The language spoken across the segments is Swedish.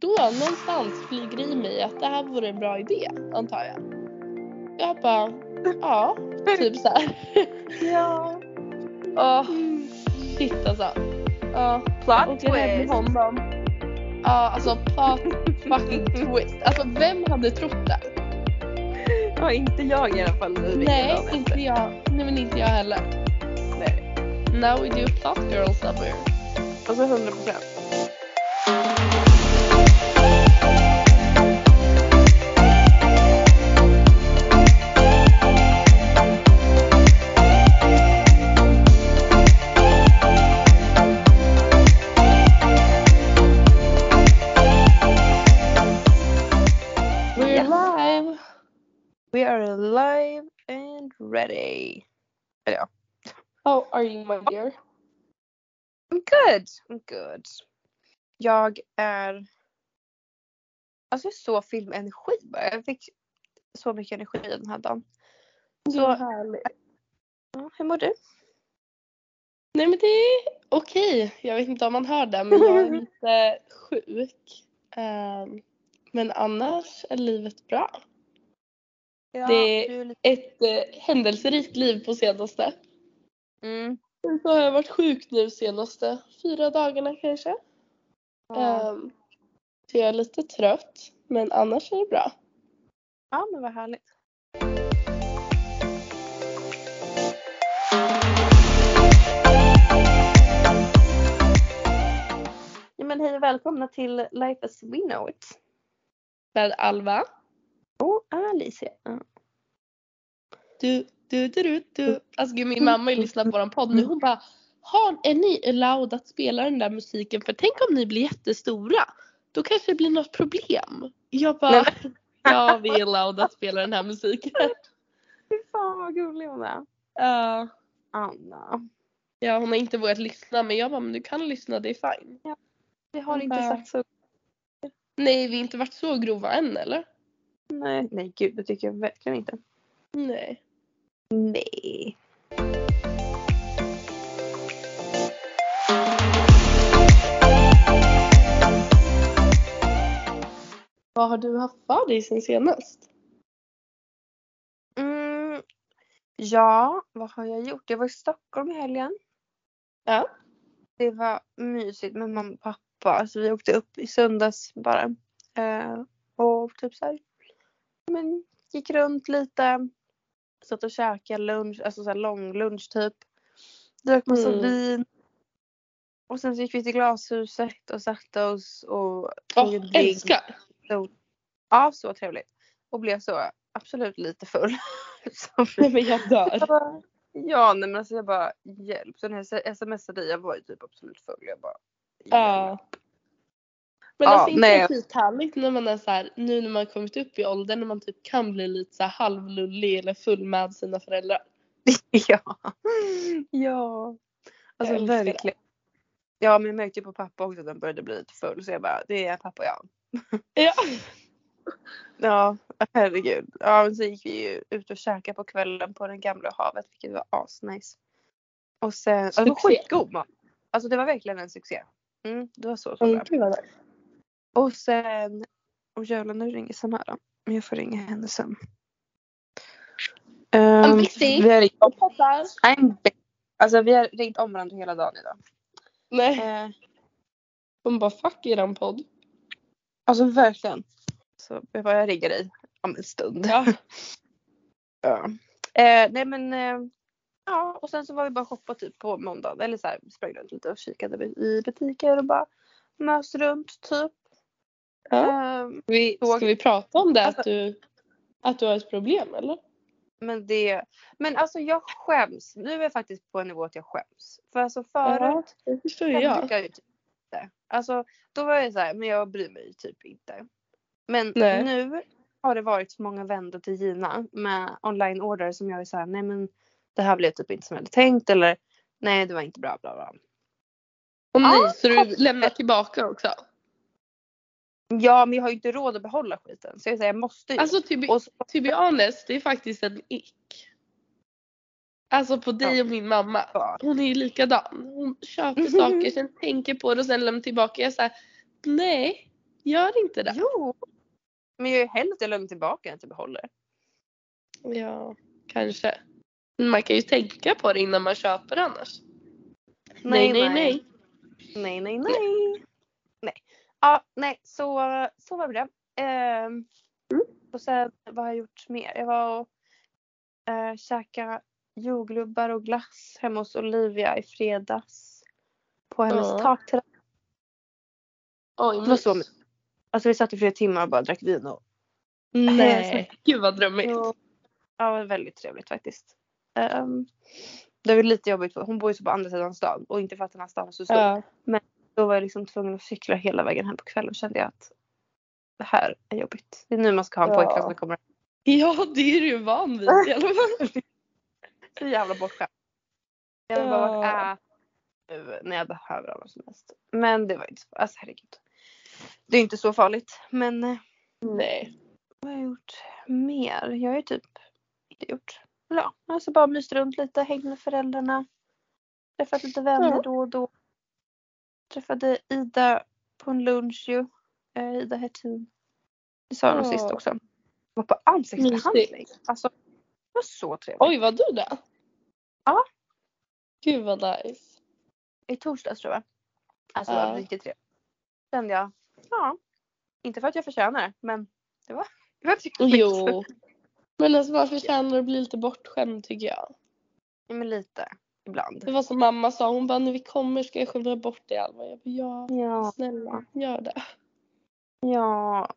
då någonstans flyger i mig att det här vore en bra idé antar jag. Jag bara, ja, typ så här. Ja. Åh, shit alltså. Ja, Plot hem med twist. honom. Ja, alltså plot fucking twist. Alltså vem hade trott det? Ja, inte jag i alla fall. Nej, inte jag. Nej men inte jag heller. Nej. Now we do plot girl summer. Alltså 100 procent. And ready. How are you my dear? I'm good. I'm good. Jag är... Alltså är så fylld med energi bara. Jag fick så mycket energi den här dagen. Så härligt. Ja, hur mår du? Nej men det är okej. Jag vet inte om man hör det men jag är lite sjuk. Ehm, men annars är livet bra. Ja, Det- är lite... Ett eh, händelserikt liv på senaste. Mm. Så har jag varit sjuk nu senaste fyra dagarna kanske. Ja. Ehm, så jag är lite trött. Men annars är det bra. ja, men vad härligt. Ja, men hej och välkomna till Life as we know it. Med Alva. Och Alicia. Ja. Du, du, du, du, du. Alltså gud, min mamma lyssnat på våran podd nu. Hon bara har, är ni allowed att spela den där musiken? För tänk om ni blir jättestora. Då kanske det blir något problem. Jag bara, Nej, ja vi är allowed att spela den här musiken. Fy fan vad gullig hon är. Ja, Anna. ja hon har inte vågat lyssna men jag bara, men du kan lyssna, det är fine. Vi har Hon inte bara- sagt så. Nej, vi har inte varit så grova än eller? Nej, nej gud det tycker jag verkligen inte. Nej. Nej. Vad har du haft för dig sen senast? Mm. Ja, vad har jag gjort? Jag var i Stockholm i helgen. Ja. Det var mysigt med mamma och pappa. Alltså vi åkte upp i söndags bara. Eh, och typ så här. Men gick runt lite. Satt och käkade lunch, alltså så här lång lunch typ. Drack massa Mm. vin. Och sen så gick vi till glashuset och satte oss och tog en drink. älskar! Ja, så trevligt. Och blev så absolut lite full. Så- Nej men jag dör. Jag bara, ja nej men alltså jag bara hjälp. Så när jag smsade dig jag var ju typ absolut full. Jag bara Ja. Men Ja, alltså inte nej. skithärligt när man är så här, nu när man kommit upp i åldern när man typ kan bli lite så här halvlullig eller full med sina föräldrar. ja. ja. Alltså älskar det. verkligen. Ja men jag märkte ju på pappa också att han började bli lite full så jag bara det är pappa och jag. Ja. Ja herregud. Ja men så gick vi ju ut och käkade på kvällen på det gamla havet vilket var asnice. Och sen, alltså, det var skitgod mat. Alltså det var verkligen en succé. Mm, det var så så Mm, bra. nice. Och sen, och jävlar nu ringer Samara. Men jag får ringa henne sen. I'm Um, busy. vi har ringt. I'm. Alltså vi har ringt om varandra hela dagen idag. Nej. Eh, Hon bara fuck eran podd. alltså verkligen. Så jag bara jag ringer dig om en stund. Ja. Ja. Eh, nej men eh, ja och sen så var vi bara shoppa typ på måndagen. Eller så här sprang runt lite och kikade i butiker och bara mös runt typ. Ja. Ehm, Vi, ska vi prata om det Alltså- att du, att du har ett problem eller? Men det, men alltså jag skäms. Nu är jag faktiskt på en nivå att jag skäms. För alltså förut, det förstår jag jag. typ inte. Alltså då var jag så här, men jag bryr mig typ inte. Men Nej. nu har det varit så många vändor till Gina med online order som jag är så här, nej men det här blev typ inte som jag hade tänkt eller nej det var inte bra bla bla. Och nej, Ja, så du lämnar tillbaka också? Ja men jag har ju inte råd att behålla skiten så jag säger jag måste ju. Alltså to be, och så, to be honest, det är faktiskt en ick. Alltså på dig och min mamma. Hon är ju likadan. Hon köper saker, sen tänker på det och sen lämnar tillbaka. Jag såhär, nej. Gör inte det? Jo. Men jag är hellre lämnar tillbaka än att jag behåller. Ja, kanske. Man kan ju tänka på det innan man köper annars. Nej, nej, nej. Nej, nej, nej. Nej. Ja, nej, så, så var det. Ehm, Och sen vad har jag gjort mer? Jag var och uh, käkade jordgubbar och glass hemma hos Olivia i fredags. På hennes Ja. takterrass. Oj, Det var så mysigt. Alltså vi satt i flera timmar och bara drack vin och Nej, gud vad drömmigt. Ja, det var väldigt trevligt faktiskt. Um, det var lite jobbigt för hon bor ju så på andra sidan stan och inte för att den här stan var så stor. Ja. Då var jag liksom tvungen att cykla hela vägen hem på kvällen och kände jag att det här är jobbigt. Det är nu man ska ha en Ja. pojkvän som kommer. ja, det är du ju van vid i alla fall. Så jävla bortskämd. Jag vill bara Ja. vara nu när jag behöver honom som mest. Men det var inte så, alltså herregud. Det är inte så farligt. Men eh, Nej. vad har jag gjort mer? Jag har ju typ inte gjort. Ja, alltså bara myst runt lite, hängt med föräldrarna. Träffat lite vänner Ja. då och då. Träffade Ida på en lunch ju. Eh, Ida Hertin. Det sa jag nog sist också. Var på ansiktsbehandling. Alltså det var så trevligt. Oj, var du det? Ja. Gud vad nice. I torsdags tror jag. Alltså det var riktigt trevligt. Kände jag. Ja. Inte för att jag förtjänar det men det var, det var trevligt. Jo. Men alltså man förtjänar att bli lite bortskämd tycker jag. Ja, men lite. Ibland. Det var som mamma sa, hon bara när vi kommer ska jag skövla bort dig Alva. Jag bara ja, Ja. snälla gör det. Ja.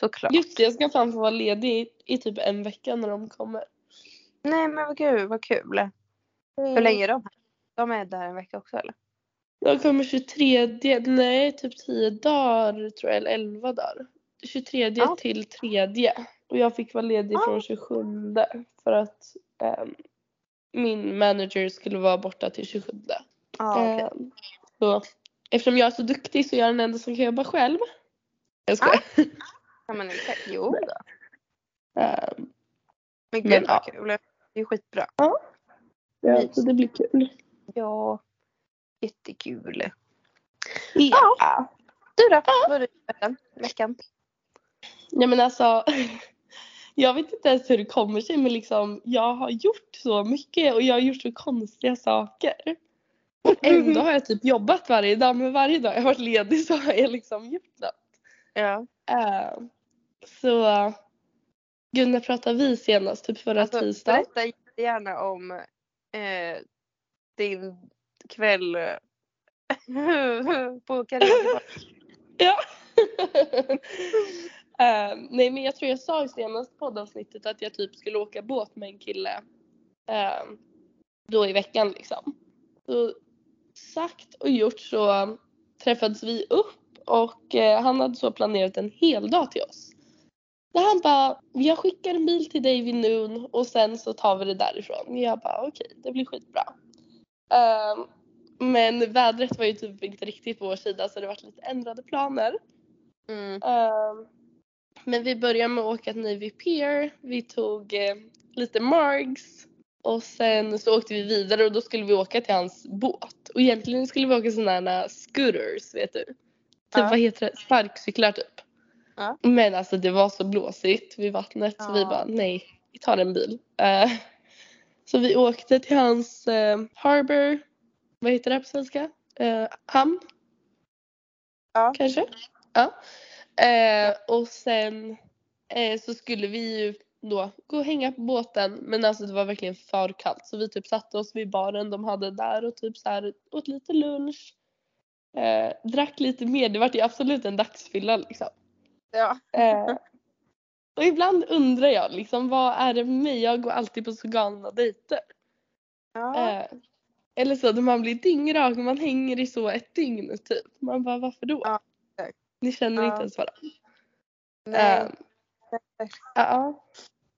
Såklart. Just det, jag ska fan få vara ledig i, i typ en vecka när de kommer. Nej men vad gud vad kul. Hur länge är de här? De är där en vecka också eller? De kommer 23, nej typ 10 dagar tror jag, eller 11 dagar. 23 Ja. till 3. Och jag fick vara ledig Ja. från 27 för att ehm, min manager skulle vara borta till 27. Ja okej. Ehm, så, eftersom jag är så duktig så är jag den enda som kan jobba själv. Jag skojar. Ja men inte. Jo då. Ehm, Men Men, gud vad ja. kul. Det är skitbra. ja, så det blir kul. Ja. Jättekul. Ja. Du då? Vad har du gjort veckan? veckan? Ja men alltså. Jag vet inte ens hur det kommer sig men liksom jag har gjort så mycket och jag har gjort så konstiga saker. Och ändå har jag typ jobbat varje dag men varje dag jag har varit ledig så har jag liksom gjort något. Ja. Eh, så Gud när pratade vi senast? Typ förra Alltså, tisdagen? berätta gärna om eh, din kväll på karaoke. Ja. Eh, nej men jag tror jag sa i senaste poddavsnittet att jag typ skulle åka båt med en kille eh, då i veckan liksom. Så sagt och gjort så träffades vi upp och eh, han hade så planerat en hel dag till oss. Där han bara, jag skickar en bil till dig vid noon och sen så tar vi det därifrån. Jag bara okej, det blir skitbra. Eh, men vädret var ju typ inte riktigt på vår sida så det var lite ändrade planer. Mm. Men vi började med att åka till Navy Pier. Vi tog eh, lite Margs. Och sen så åkte vi vidare och då skulle vi åka till hans båt. Och egentligen skulle vi åka sådana här scooters vet du. Typ Ja. vad heter det? Sparkcyklar typ. Ja. Men alltså det var så blåsigt vid vattnet så vi Ja. bara nej, vi tar en bil. Eh, så vi åkte till hans eh, harbor. Vad heter det på svenska? Uh, hamn? Ja. Kanske? Ja. Eh, och sen eh, så skulle vi ju då gå och hänga på båten men alltså det var verkligen för kallt så vi typ satte oss vid baren de hade där och typ så här åt lite lunch. Eh, drack lite mer, det vart ju absolut en dagsfylla liksom. Ja. Eh, och ibland undrar jag liksom vad är det med mig? Jag går alltid på så galna dejter. Ja. Eh, eller så när man blir dyngrak och man hänger i så ett dygn typ. Man bara varför då? Ja. Ni känner Ja. inte ens varandra. Nej. Ehm, Ja.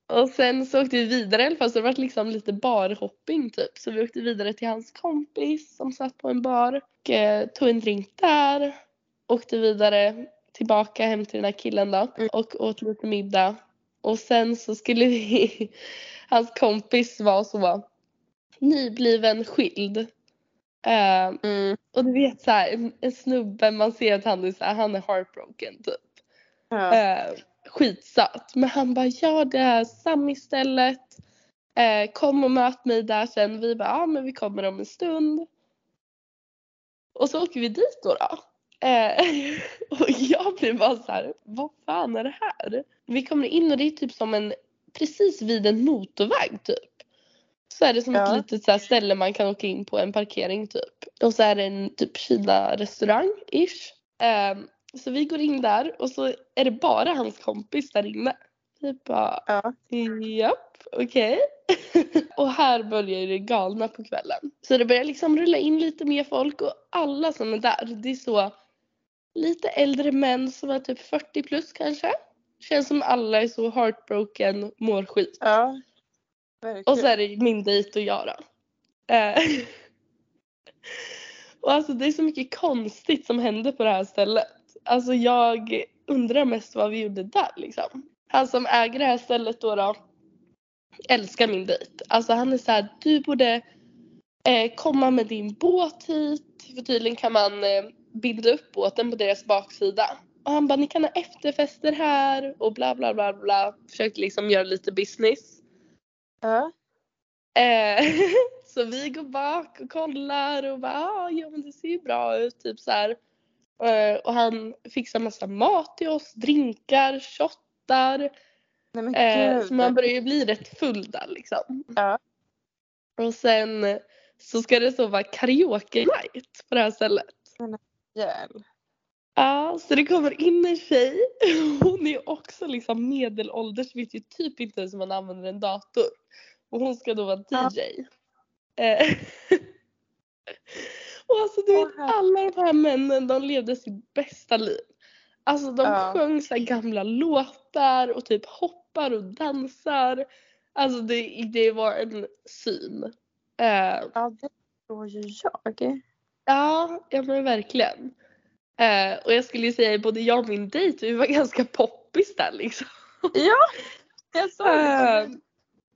Och sen så åkte vi vidare i alla fall så det var liksom lite barhopping typ. Så vi åkte vidare till hans kompis som satt på en bar och eh, tog en drink där. Åkte vidare tillbaka hem till den här killen då Mm. och åt lite middag. Och sen så skulle vi, hans kompis var så nybliven skild. Eh, Mm. och du vet så här, en, en snubbe, man ser att han är, så här, han är heartbroken typ. Ja. Eh, skitsöt. Men han bara, ja det är Sam istället. Eh, kom och möt mig där sen. Vi bara, ja men vi kommer om en stund. Och så åker vi dit då. då. Eh, och jag blir bara så här, vad fan är det här? Vi kommer in och det är typ som en, precis vid en motorväg typ. Så är det som ett Ja. litet så här ställe man kan åka in på en parkering typ. Och så är det en typ Kina restaurang ish. Ehm, så vi går in där och så är det bara hans kompis där inne. Vi bara, Ja. japp, okej. och här börjar det galna på kvällen. Så det börjar liksom rulla in lite mer folk och alla som är där, det är så lite äldre män som är typ 40 plus kanske. Känns som alla är så heartbroken, mår skit. Ja. Verkligen. Och så är det min dejt och jag då. Eh, och alltså det är så mycket konstigt som hände på det här stället. Alltså jag undrar mest vad vi gjorde där liksom. Han som äger det här stället då, då älskar min dejt. Alltså han är så här, du borde eh, komma med din båt hit. För tydligen kan man eh, binda upp båten på deras baksida. Och han bara, ni kan ha efterfester här och bla bla bla bla. Försökte liksom göra lite business. Ja. Eh, så vi går bak och kollar och bara ah, ja men det ser ju bra ut typ så här. Eh, och han fixar massa mat till oss, drinkar, shottar. Nej men Eh, så man börjar ju bli rätt full där liksom. Ja. Och sen så ska det så vara karaoke night på det här stället. Jävlar. Ja, så det kommer in en tjej. Hon är också liksom medelålders, vet ju typ inte ens hur man använder en dator. Och hon ska då vara Ja. DJ. Eh, och alltså du vet alla de här männen de levde sitt bästa liv. Alltså de Ja. sjöng så gamla låtar och typ hoppar och dansar. Alltså det, det var en syn. Eh, Ja det förstår ju jag. Ja, ja men verkligen. Eh, och jag skulle ju säga både jag och min dejt, vi var ganska poppis där liksom. Ja. Jag såg Eh, det.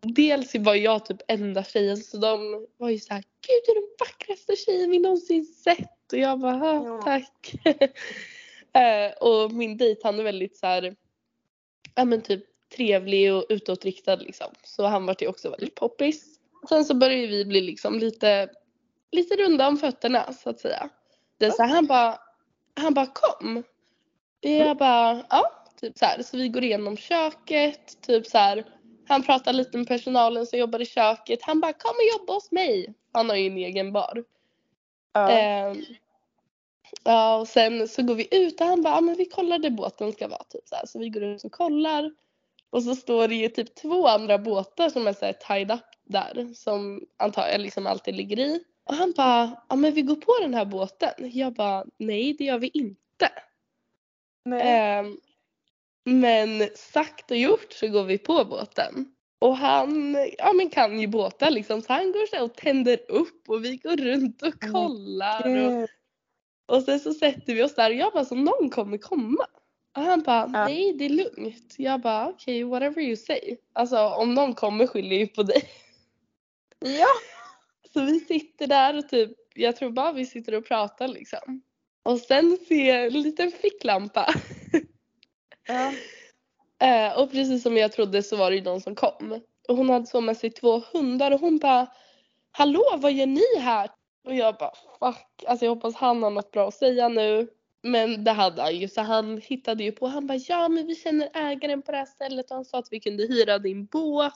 dels var jag typ enda tjejen så de var ju såhär, gud du är den vackraste tjejen vi någonsin sett. Och jag bara, "Ja, Ja. tack. eh, och min dejt han är väldigt så här, ja men typ trevlig och utåtriktad liksom. Så han var ju också väldigt poppis. Sen så började vi bli liksom lite, lite runda om fötterna så att säga. Det är så han bara, han bara kom. Jag bara, ja, typ så här. Så vi går igenom köket, typ så här. Han pratar lite med personalen som jobbar i köket. Han bara, kom och jobba hos mig. Han har ju en egen bar. Ja. Ehm, ja och sen så går vi ut och han bara, ja men vi kollar där båten ska vara typ så här. Så vi går ut och kollar. Och så står det ju typ två andra båtar som är så här tied up där. Som antagligen liksom alltid ligger i. Och han bara, ja men vi går på den här båten. Jag bara, nej det gör vi inte. Ehm, men sagt och gjort så går vi på båten. Och han ja, men kan ju båtar liksom så han går så och tänder upp och vi går runt och kollar. Och, Gud. och sen så sätter vi oss där och jag bara så någon kommer komma. Och han bara Ja. nej det är lugnt. Jag bara okej okay, whatever you say. Alltså om någon kommer skyller ju på dig. Ja. Så vi sitter där och typ jag tror bara vi sitter och pratar liksom. Och sen ser jag en liten ficklampa. Ja. Eh, och precis som jag trodde så var det ju någon som kom. Och hon hade så med sig två hundar och hon bara Hallå vad gör ni här? Och jag bara fuck. Alltså jag hoppas han har något bra att säga nu. Men det hade han ju så han hittade ju på. Han bara ja men vi känner ägaren på det här stället och han sa att vi kunde hyra din båt.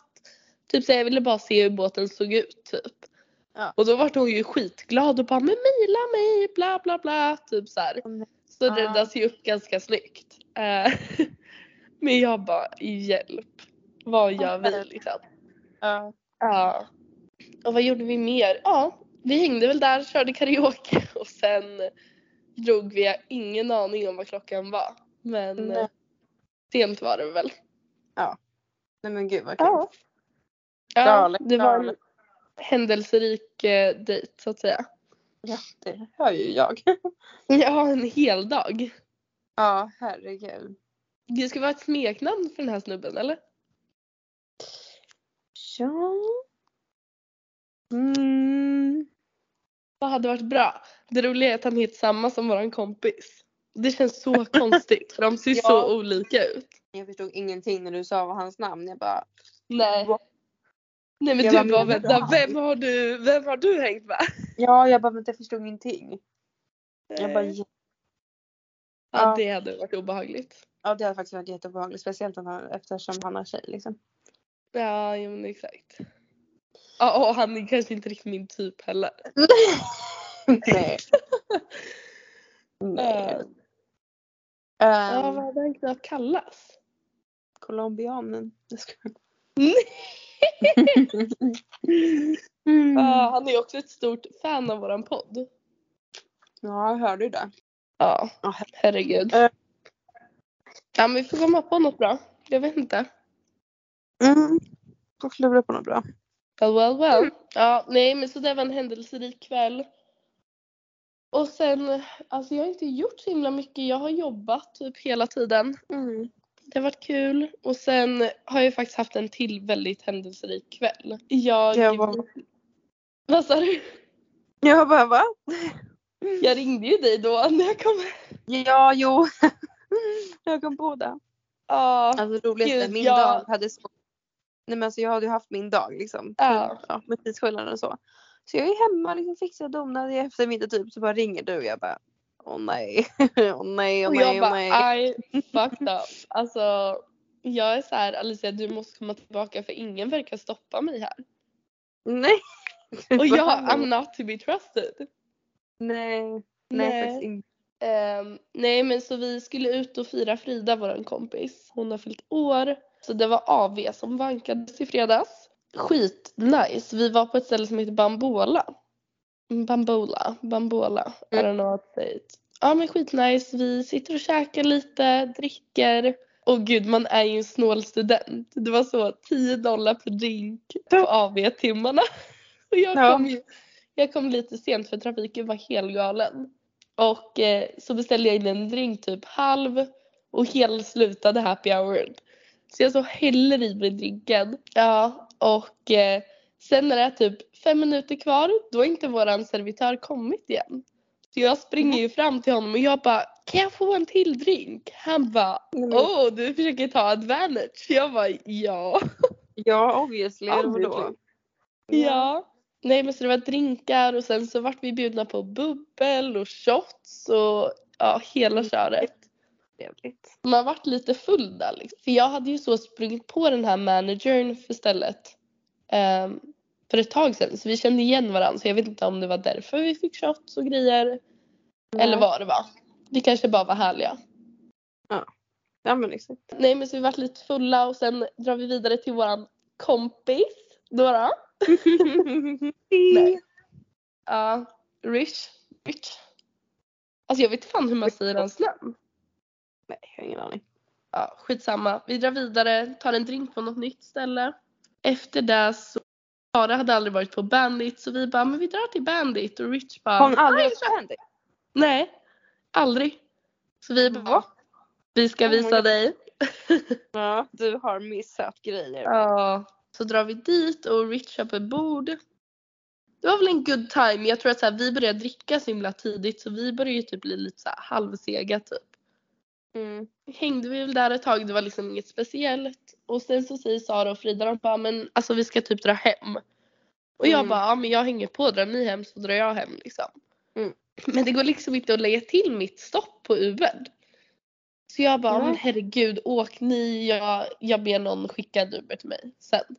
Typ så jag ville bara se hur båten såg ut typ. Ja. Och då var hon ju skitglad och bara men mejla mig bla bla bla typ så här. Så Ja. räddas ju upp ganska snyggt. Eh, Men jag bara hjälp. Vad gör vi liksom? Ja. Ja. Och vad gjorde vi mer? Ja, vi hängde väl där, körde karaoke och sen drog vi. Jag ingen aning om vad klockan var. Men Nej. eh, sent var det väl. Nej men gud vad kul. Ja. Ja, det var galet. Händelserik eh, dejt så att säga. Ja, det hör ju jag. Ja, en hel dag. Ja, herregud. Det ska vara ett smeknamn för den här snubben eller? Ja. Mm. Vad hade varit bra? Det roliga är att han heter samma som våran kompis. Det känns så konstigt för de ser Ja. så olika ut. Jag förstod ingenting när du sa vad hans namn. Jag bara, Nej. Va? Nej men Jag du bara, vänta, vem har du, vem har du hängt med? ja jag bara, men jag förstod ingenting. Jag bara, Nej. ja. ja ja. det hade varit obehagligt. ja det hade faktiskt varit jätteobehagligt. Speciellt han, eftersom han har tjej liksom. Ja, jo men exakt. Ja och han är kanske inte riktigt min typ heller. Nej. Nej. Ja, ja Um, vad hade han kunnat kallas? Colombianen. Jag mm. han är också ett stort fan av våran podd. Ja, jag hörde ju det. Ja, her- herregud. Eh. Ja men vi får komma på något bra. Jag vet inte. Mm. Får klura på något bra. Well well well. Ja nej men så det var en händelserik kväll. Och sen, alltså jag har inte gjort så himla mycket. Jag har jobbat typ hela tiden. Mm. Det har varit kul. Och sen har jag faktiskt haft en till väldigt händelserik kväll. Jag... Jag var- Vad sa du? Jag bara va? Jag ringde ju dig då när jag kom. Ja, jo. jag kom på det. Ja. Alltså roligaste, min jag- dag hade så... Nej men alltså jag hade ju haft min dag liksom. Ja. ja med tidsskillnaden och så. Så jag är hemma liksom fixar och donar i eftermiddag typ så bara ringer du och jag bara Åh nej, åh nej, åh Och nej, jag åh bara nej. I fucked up. Alltså jag är så här Alicia du måste komma tillbaka för ingen verkar stoppa mig här. Nej. Och jag I'm not to be trusted. Nej. Nej, faktiskt inte. Ehm, nej men så vi skulle ut och fira Frida våran kompis. Hon har fyllt år. Så det var AV som vankades i fredags. Skit nice. Vi var på ett ställe som heter Bambola. Bambola, Bambola. I Mm. don't know what to say it. Ja men skit nice. Vi sitter och käkar lite, dricker. Och gud man är ju en snål student. Det var så 10 dollar per drink på AV-timmarna. Och jag Ja. kom, ju, jag kom lite sent för trafiken var helt galen. Och eh, så beställde jag in en drink typ halv och helt slutade happy hour. Så jag så häller i mig drinken. Ja och eh, sen när det är typ fem minuter kvar då har inte våran servitör kommit igen. Så jag springer ju fram till honom och jag bara kan jag få en till drink? Han bara Mm. åh du försöker ta advantage. Jag bara ja. Ja obviously? Obviously. Ja. Nej men så det var drinkar och sen så vart vi bjudna på bubbel och shots och ja hela köret. Trevligt. Man vart lite full där liksom. För jag hade ju så sprungit på den här managern för stället. ehm, för ett tag sedan så vi kände igen varandra så jag vet inte om det var därför vi fick shots och grejer. Eller vad det var. Vi kanske bara var härliga. Ja men exakt. Nej men så vi vart lite fulla och sen drar vi vidare till våran kompis. Dora. Nej. Ja, Rich. Rich. Alltså jag vet inte fan hur man säger hans namn. Nej, jag har ingen aning. Ja, skitsamma. Vi drar vidare, tar en drink på något nytt ställe. Efter det så Sara hade aldrig varit på Bandit så vi bara, men vi drar till Bandit och Rich bara, Har hon aldrig "Nej, varit på Handy? Nej, aldrig. Så vi bara, Va? vi ska visa dig. Ja, du har missat grejer. Ja. Så drar vi dit och Rich köper bord. Det var väl en good time. Jag tror att så här, vi började dricka så himla tidigt så vi började ju typ bli lite så här halvsega typ. Mm. Hängde vi väl där ett tag, det var liksom inget speciellt. Och sen så säger Sara och Frida, de bara men alltså vi ska typ dra hem. Och jag Mm. bara, ja men jag hänger på, drar ni hem så drar jag hem liksom. Mm. Men det går liksom inte att lägga till mitt stopp på Uber. Så jag bara, men herregud åk ni, jag, jag ber någon skicka en Uber till mig sen.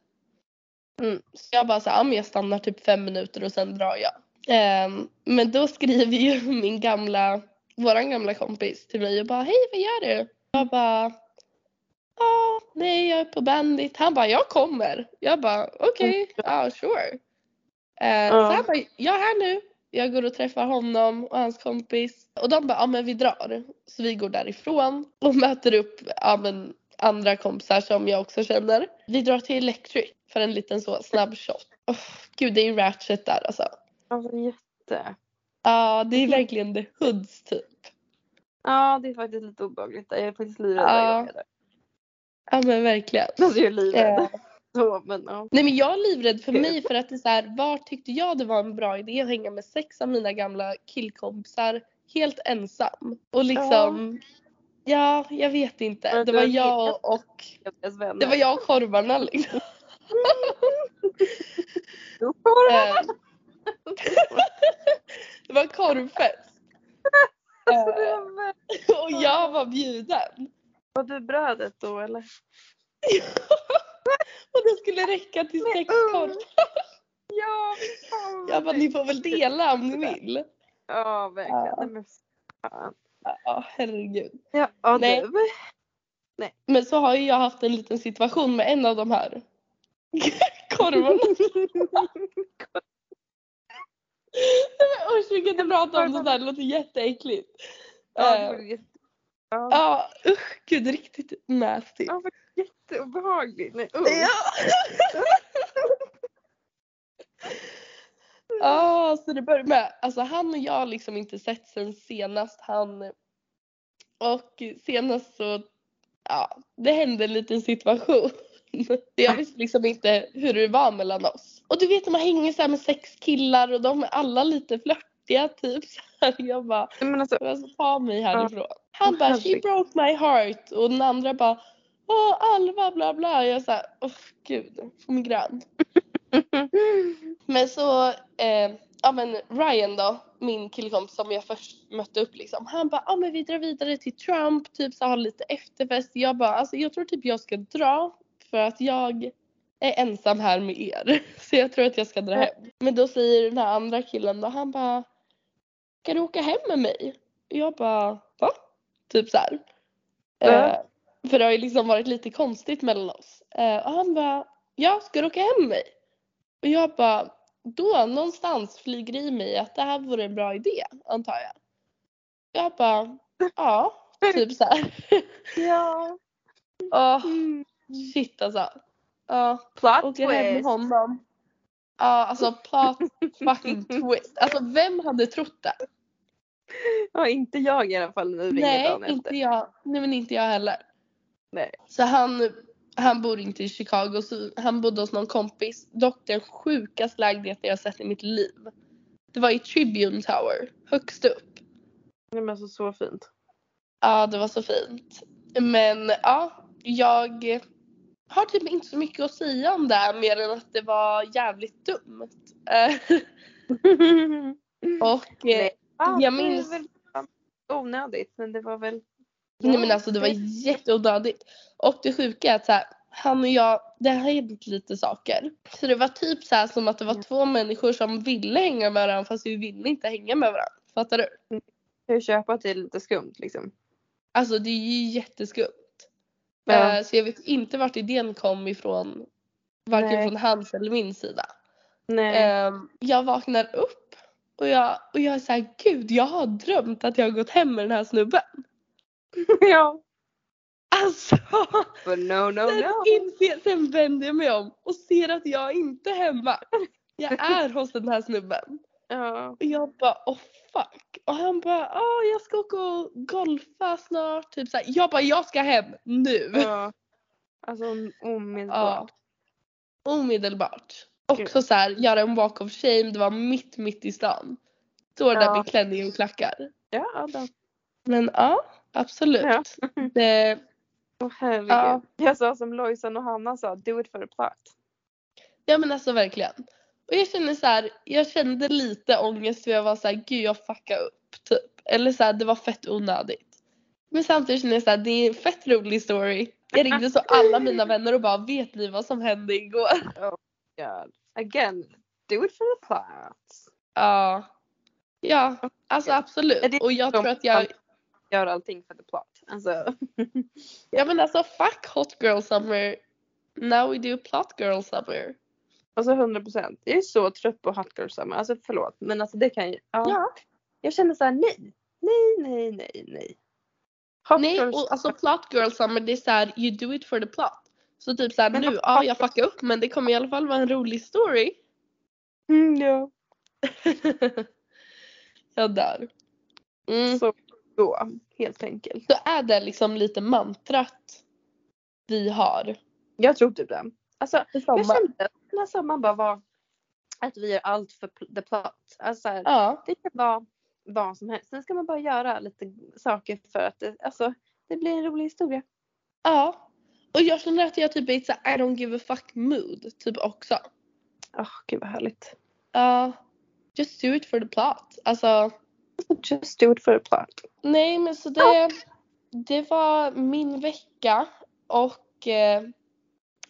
Mm. Så jag bara så ja men jag stannar typ fem minuter och sen drar jag. Ehm, men då skriver ju min gamla, våran gamla kompis till mig och bara, hej vad gör du? Jag bara, ja nej jag är på Bandit. Han bara, jag kommer. Jag bara, okej, ja sure. Eh, Så Ja. han bara, jag är här nu. Jag går och träffar honom och hans kompis. Och de bara, ja men vi drar. Så vi går därifrån och möter upp ja, men, andra kompisar som jag också känner. Vi drar till Electric för en liten så snabb shot. Oh, gud det är ju ratchet där alltså. Alltså jätte. Ja det är verkligen the hoods typ. Ja, det är faktiskt lite obehagligt. Jag är faktiskt livrädd Ja. Ja men verkligen. Alltså jag är livrädd. Eh, så men ja. Nej men jag är livrädd för mig för att det är så här, var tyckte jag det var en bra idé att hänga med sex av mina gamla killkompisar helt ensam. Och liksom, ja, jag vet inte. Men Det var jag och, det var jag och korvarna liksom. Då får det Eh, var korvfest. Eh, vara. och jag var bjuden. Var du brödet då eller? och det skulle räcka till sex korvar. Ja, fan Jag bara, ni får väl dela om ni vill. Ja, verkligen. Nej, men fan. Ja, herregud. Ja, ja Nej. du. Men så har ju jag haft en liten situation med en av de här korvarna. Usch vi kan inte prata om det där, det låter jätteäckligt. Ja, jätte... Ja usch gud riktigt nasty. Ja, jätteobehagligt. Nej, usch. Ja. Ja, så det började med, alltså han och jag har liksom inte sett sen senast han och senast så, ja, det hände en liten situation. Jag visste liksom inte hur det var mellan oss. Och du vet när man hänger så här med sex killar och de är alla lite flörtiga typ så här. Jag bara, Men alltså, alltså ta mig härifrån. Han bara, she broke my heart och den andra bara, åh Alva bla bla. Jag såhär, åh gud, får migrän. Men så, eh, ja men Ryan då, min killkompis som jag först mötte upp liksom. Han bara, ja men vi drar vidare till Trump, typ så har lite efterfest. Jag bara, alltså jag tror typ jag ska dra för att jag är ensam här med er. Så jag tror att jag ska dra hem. Men då säger den här andra killen då, han bara, ska du åka hem med mig? Och jag bara, va? Typ så här. Ja. Eh, för det har ju liksom varit lite konstigt mellan oss. Eh, och han bara, ja ska du åka hem med mig? Och jag bara, då någonstans flyger i mig att det här vore en bra idé antar jag. Jag bara, ja, typ så här. ja. Mm. shit alltså. Ja, Plot åker hem med twist. honom. Ja, alltså plot fucking twist. Alltså vem hade trott det? Ja, inte jag i alla fall nu ringer Nej, inte efter. jag. Nej men inte jag heller. Nej. Så han, han bor inte i Chicago, så han bodde hos någon kompis. Dock den sjukaste lägenheten jag sett i mitt liv. Det var i Tribune Tower, högst upp. Nej men alltså så fint. Ja, det var så fint. Men ja, jag har typ inte så mycket att säga om det här mer än att det var jävligt dumt. Eh, Och eh, jag det är minns- väl onödigt men det var väl. Nej men alltså det var jätteonödigt. Och det sjuka är att så här, han och jag, det har hänt lite saker. Så det var typ så här som att det var två människor som ville hänga med varandra fast vi ville inte hänga med varandra. Fattar du? Att det är lite skumt liksom. Alltså det är ju jätteskumt. Ja. Eh, Så jag vet inte vart idén kom ifrån. Varken Nej. från hans eller min sida. Nej. Ehm, Jag vaknar upp och jag, och jag är såhär, gud jag har drömt att jag har gått hem med den här snubben. ja. Alltså! But no no Sen, no. inser, sen vänder jag mig om och ser att jag inte är hemma. Jag är hos den här snubben. Ja. Och jag bara oh fuck. Och han bara åh jag ska åka och golfa snart. Typ så här. Jag bara jag ska hem nu. ja. Alltså omedelbart. Ja. Omedelbart. Gud. Också så här, göra en walk of shame. Det var mitt mitt i stan. Står där Ja. med klänning och klackar. Ja, då. Men ja absolut. Ja. Det, Åh herregud. Ja. Jag sa som Lojsan och Hanna sa, do it for the plot. Ja men alltså verkligen. Och jag känner så här, jag kände lite ångest för jag var så här, gud jag fuckade upp typ. Eller så här, det var fett onödigt. Men samtidigt känner jag så här, det är en fett rolig story. Jag ringde så alla mina vänner och bara, vet ni vad som hände igår? God. Again, do it for the plot. Ja. Ja, alltså absolut. Och jag tror att jag, Gör allting för the plot. Alltså. ja men alltså fuck hot girl summer. Now we do plot girl summer. Alltså 100 procent. Jag är så trött på hot girl summer. Alltså förlåt. Men alltså det kan ju. Ja. Ja. Jag känner så här nej. Nej, nej, nej, nej. Hot Nej, girl och alltså plot girl summer det är såhär, you do it for the plot. Så typ såhär Men nu, vad- ja jag fuckade upp men det kommer i alla fall vara en rolig story. Mm, ja. jag dör. Mm. Så då, helt enkelt. Så är det liksom lite mantrat vi har. Jag tror typ det. Alltså Alltså jag kände här sommaren bara var att vi gör allt för the plot. Alltså så här, Ja. det kan vara vad som helst. Sen ska man bara göra lite saker för att det, alltså, det blir en rolig historia. Ja. Och jag känner att jag typ är i ett I don't give a fuck mood typ också. Åh gud vad härligt. Ja. just do it for the plot. Alltså Just do it for the plot. nej men så det, det var min vecka och eh,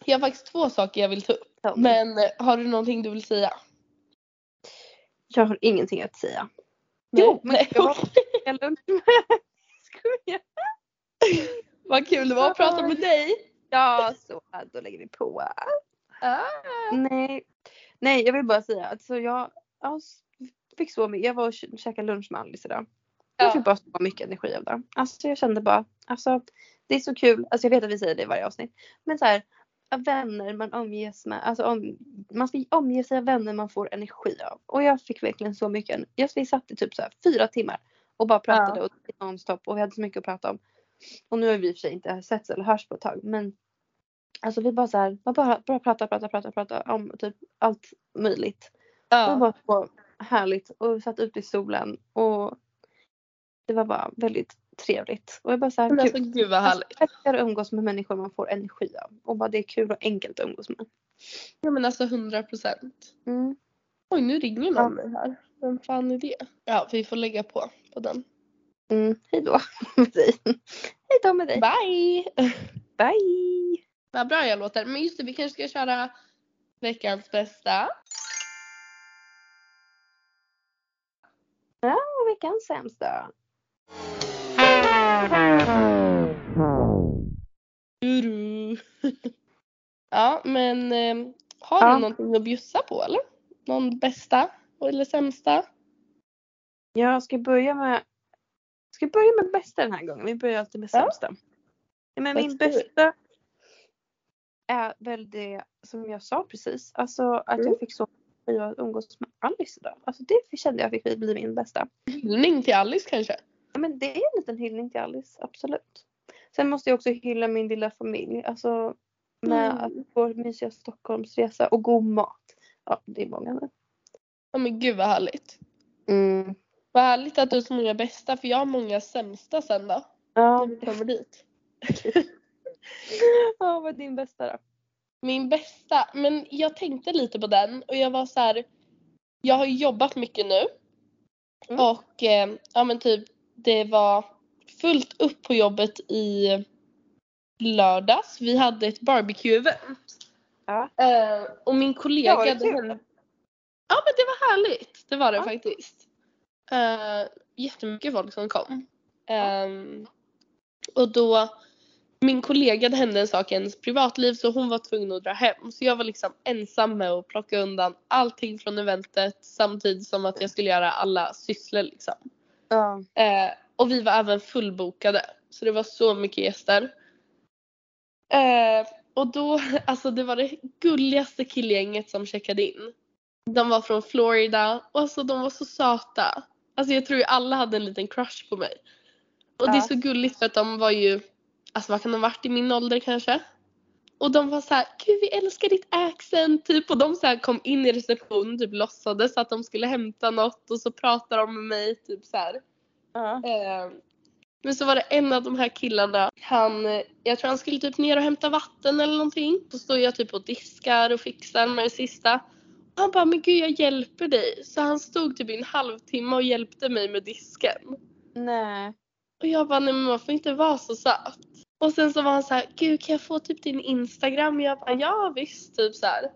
jag har faktiskt två saker jag vill ta upp. Me. Men eh, har du någonting du vill säga? Jag har ingenting att säga. Nej. Jo, men Nej, jag Skojar. Vad kul det var att prata med dig. Ja, så då lägger vi på. Ah. Nej, nej jag vill bara säga att så jag, jag fick så mycket. Jag var och kä- käkade lunch med Alice idag. Jag Ja. fick bara så mycket energi av det. Alltså jag kände bara, alltså det är så kul. Alltså jag vet att vi säger det i varje avsnitt. Men så här, av vänner man omges med. Alltså om, man ska omge sig av vänner man får energi av. Och jag fick verkligen så mycket. Jag, vi satt i typ så här fyra timmar och bara pratade och nonstop och vi hade så mycket att prata om. Och nu har vi i och för sig inte setts eller hörs på ett tag men Alltså vi bara så här, man bara, bara prata, prata, prata, prata om typ allt möjligt. Det var Ja. bara härligt och vi satt ute i solen och det var bara väldigt trevligt. Och jag bara så här, alltså gud vad Alltså, härligt. jag älskar att umgås med människor man får energi av. Och bara det är kul och enkelt att umgås med. Ja men alltså 100 procent. Mm. Oj nu ringer Ja. någon mig här. Vem fan är det? Ja vi får lägga på på den. Mm. Hej då med dig. Hej då med dig. Bye! Bye. Vad bra jag låter. Men just det vi kanske ska köra veckans bästa. Och veckans sämsta. Ja men eh, har Ja. du någonting att bjussa på eller? Någon bästa eller sämsta? Jag ska börja med ska börja med bästa den här gången. Vi börjar alltid med sämsta. Ja, men min bästa är väl det som jag sa precis. Alltså att Mm. jag fick så att umgås med Alice idag. Alltså det kände jag fick bli min bästa. Hyllning till Alice kanske? Ja, men det är en liten hyllning till Alice, absolut. Sen måste jag också hylla min lilla familj. Alltså med Mm. få mysiga Stockholmsresa och god mat. Ja, det är många nu. Ja men gud vad härligt. Mm. Vad härligt att du har så många bästa för jag har många sämsta sen då. Ja, När vi kommer dit. ja, vad är din bästa då? Min bästa, men jag tänkte lite på den och jag var så här. Jag har jobbat mycket nu. Mm. Och eh, ja men typ det var fullt upp på jobbet i lördags. Vi hade ett barbecue-event. Ja. Eh, och min kollega Ja, var det hade kul? Ja men det var härligt. Det var det Ja. faktiskt. Uh, jättemycket folk som kom. Ehm, och då min kollega det hände en sak i hennes privatliv så hon var tvungen att dra hem. Så jag var liksom ensam med att plocka undan allting från eventet samtidigt som att jag skulle göra alla sysslor liksom. Ja. Eh, och vi var även fullbokade. Så det var så mycket gäster. Eh, och då, alltså det var det gulligaste killgänget som checkade in. De var från Florida och alltså de var så söta. Alltså jag tror ju alla hade en liten crush på mig. Och det är Ja. så gulligt för att de var ju, alltså vad kan de varit i min ålder kanske? Och de var så här, gud vi älskar ditt accent typ och de så här kom in i receptionen typ låtsades att de skulle hämta något och så pratade de med mig typ så här. Ja. Eh, men så var det en av de här killarna, han, eh, jag tror han skulle typ ner och hämta vatten eller någonting. Så står jag typ och diskar och fixar med det sista. Och han bara, men gud jag hjälper dig. Så han stod typ i en halvtimme och hjälpte mig med disken. Nej. Och jag bara, nej men man får inte vara så söt. Och sen så var han så här, gud kan jag få typ din instagram? Jag bara, ja visst typ så här.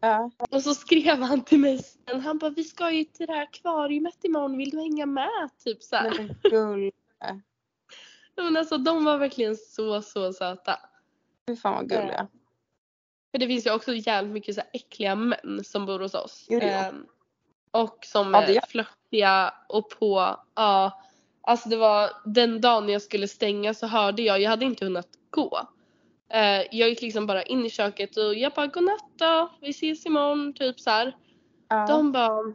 Ja. Och så skrev han till mig sen, han bara, vi ska ju till det här akvariet imorgon, vill du hänga med? Typ så här. Men gull. Men alltså de var verkligen så så söta. Fy fan vad gulliga. För det finns ju också jävligt mycket så här äckliga män som bor hos oss. Jo, jo. Ehm, och som Ja, är flörtiga och på, ja. Alltså det var den dagen jag skulle stänga så hörde jag, jag hade inte hunnit gå. Eh, jag gick liksom bara in i köket och jag bara godnatt då, vi ses imorgon typ så här. Ja. De bara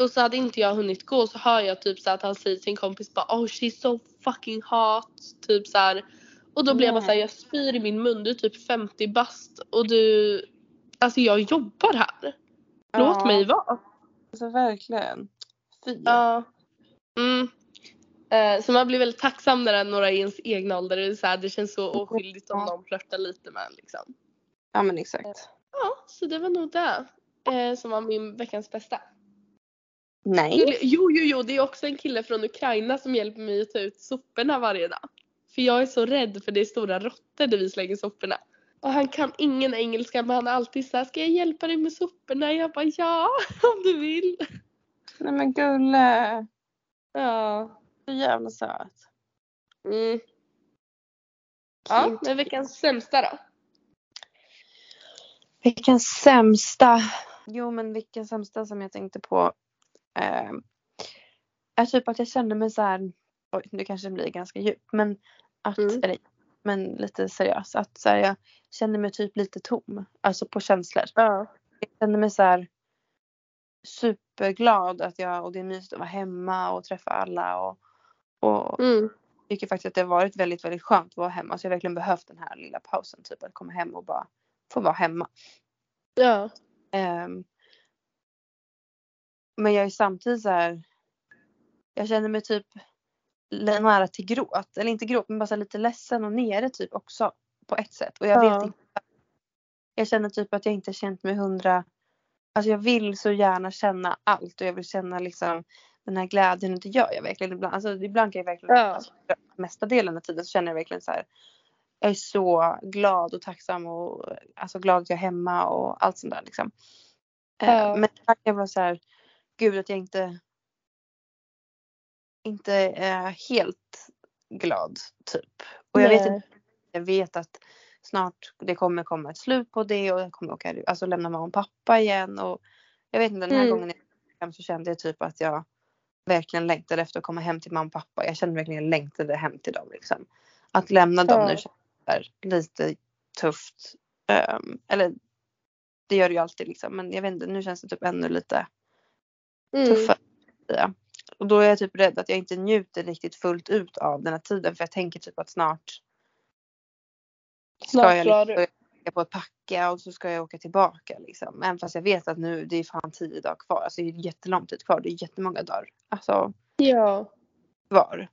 och så hade inte jag hunnit gå så hör jag typ så att han säger till sin kompis bara oh she's so fucking hot typ så här. Och då blev jag Nej. såhär jag spyr i min mun du är typ 50 bast och du alltså jag jobbar här. Låt Ja. mig vara. Alltså verkligen. Fy. Ja. Mm. Eh, så man blir väldigt tacksam när några i ens egna ålder är så här, det känns så oskyldigt om någon flörtar lite med liksom. Ja men exakt. Ja, så det var nog det eh, som var min veckans bästa. Nej. Jo, jo, jo, det är också en kille från Ukraina som hjälper mig att ta ut soporna varje dag. För jag är så rädd för det är stora råttor där vi slänger soporna. Och han kan ingen engelska men han är alltid såhär, ska jag hjälpa dig med soporna? Jag bara ja, om du vill. Nej men gulle. Ja. Så jävla söt. Mm. Ja, men veckans sämsta då? Vilken sämsta. Jo men vilken sämsta som jag tänkte på. Eh, är typ att jag kände mig så här. Oj nu kanske det blir ganska djupt. Men att, Mm. eller, men lite seriöst. Att så här, jag kände mig typ lite tom. Alltså på känslor. Ja. Jag kände mig så här superglad att jag och det är mysigt att vara hemma och träffa alla och, och Mm. tycker faktiskt att det har varit väldigt väldigt skönt att vara hemma. Så jag har verkligen behövt den här lilla pausen typ att komma hem och bara få vara hemma. Ja. Ehm, men jag är samtidigt så här. Jag känner mig typ nära till gråt. Eller inte gråt men bara så lite ledsen och nere typ också. På ett sätt. Och jag Ja. vet inte. Jag känner typ att jag inte känt mig hundra. Alltså jag vill så gärna känna allt och jag vill känna liksom den här glädjen och det gör jag verkligen ibland. Alltså ibland kan jag verkligen, Ja. alltså, mesta delen av tiden så känner jag verkligen så här. Jag är så glad och tacksam och alltså glad att jag är hemma och allt sånt där liksom. Eh, Ja. Men ibland kan jag vara så här, gud att jag inte inte är helt glad typ. Och jag vet Nej. inte, jag vet att snart det kommer komma ett slut på det och jag kommer åka, alltså lämna mamma och pappa igen och jag vet inte den här Mm. gången så kände jag typ att jag verkligen längtade efter att komma hem till mamma och pappa. Jag kände verkligen att jag längtade hem till dem liksom. Att lämna dem Ja. nu känns lite tufft. Ehm, eller det gör det ju alltid liksom men jag vet inte nu känns det typ ännu lite Mm. tuffare. Ja. Och då är jag typ rädd att jag inte njuter riktigt fullt ut av den här tiden för jag tänker typ att snart ska Snart jag drar liksom, åka på att packa och så ska jag åka tillbaka liksom. Även fast jag vet att nu det är fan tio dagar kvar. Alltså det är jättelång tid kvar. Det är jättemånga dagar. Alltså Ja. kvar.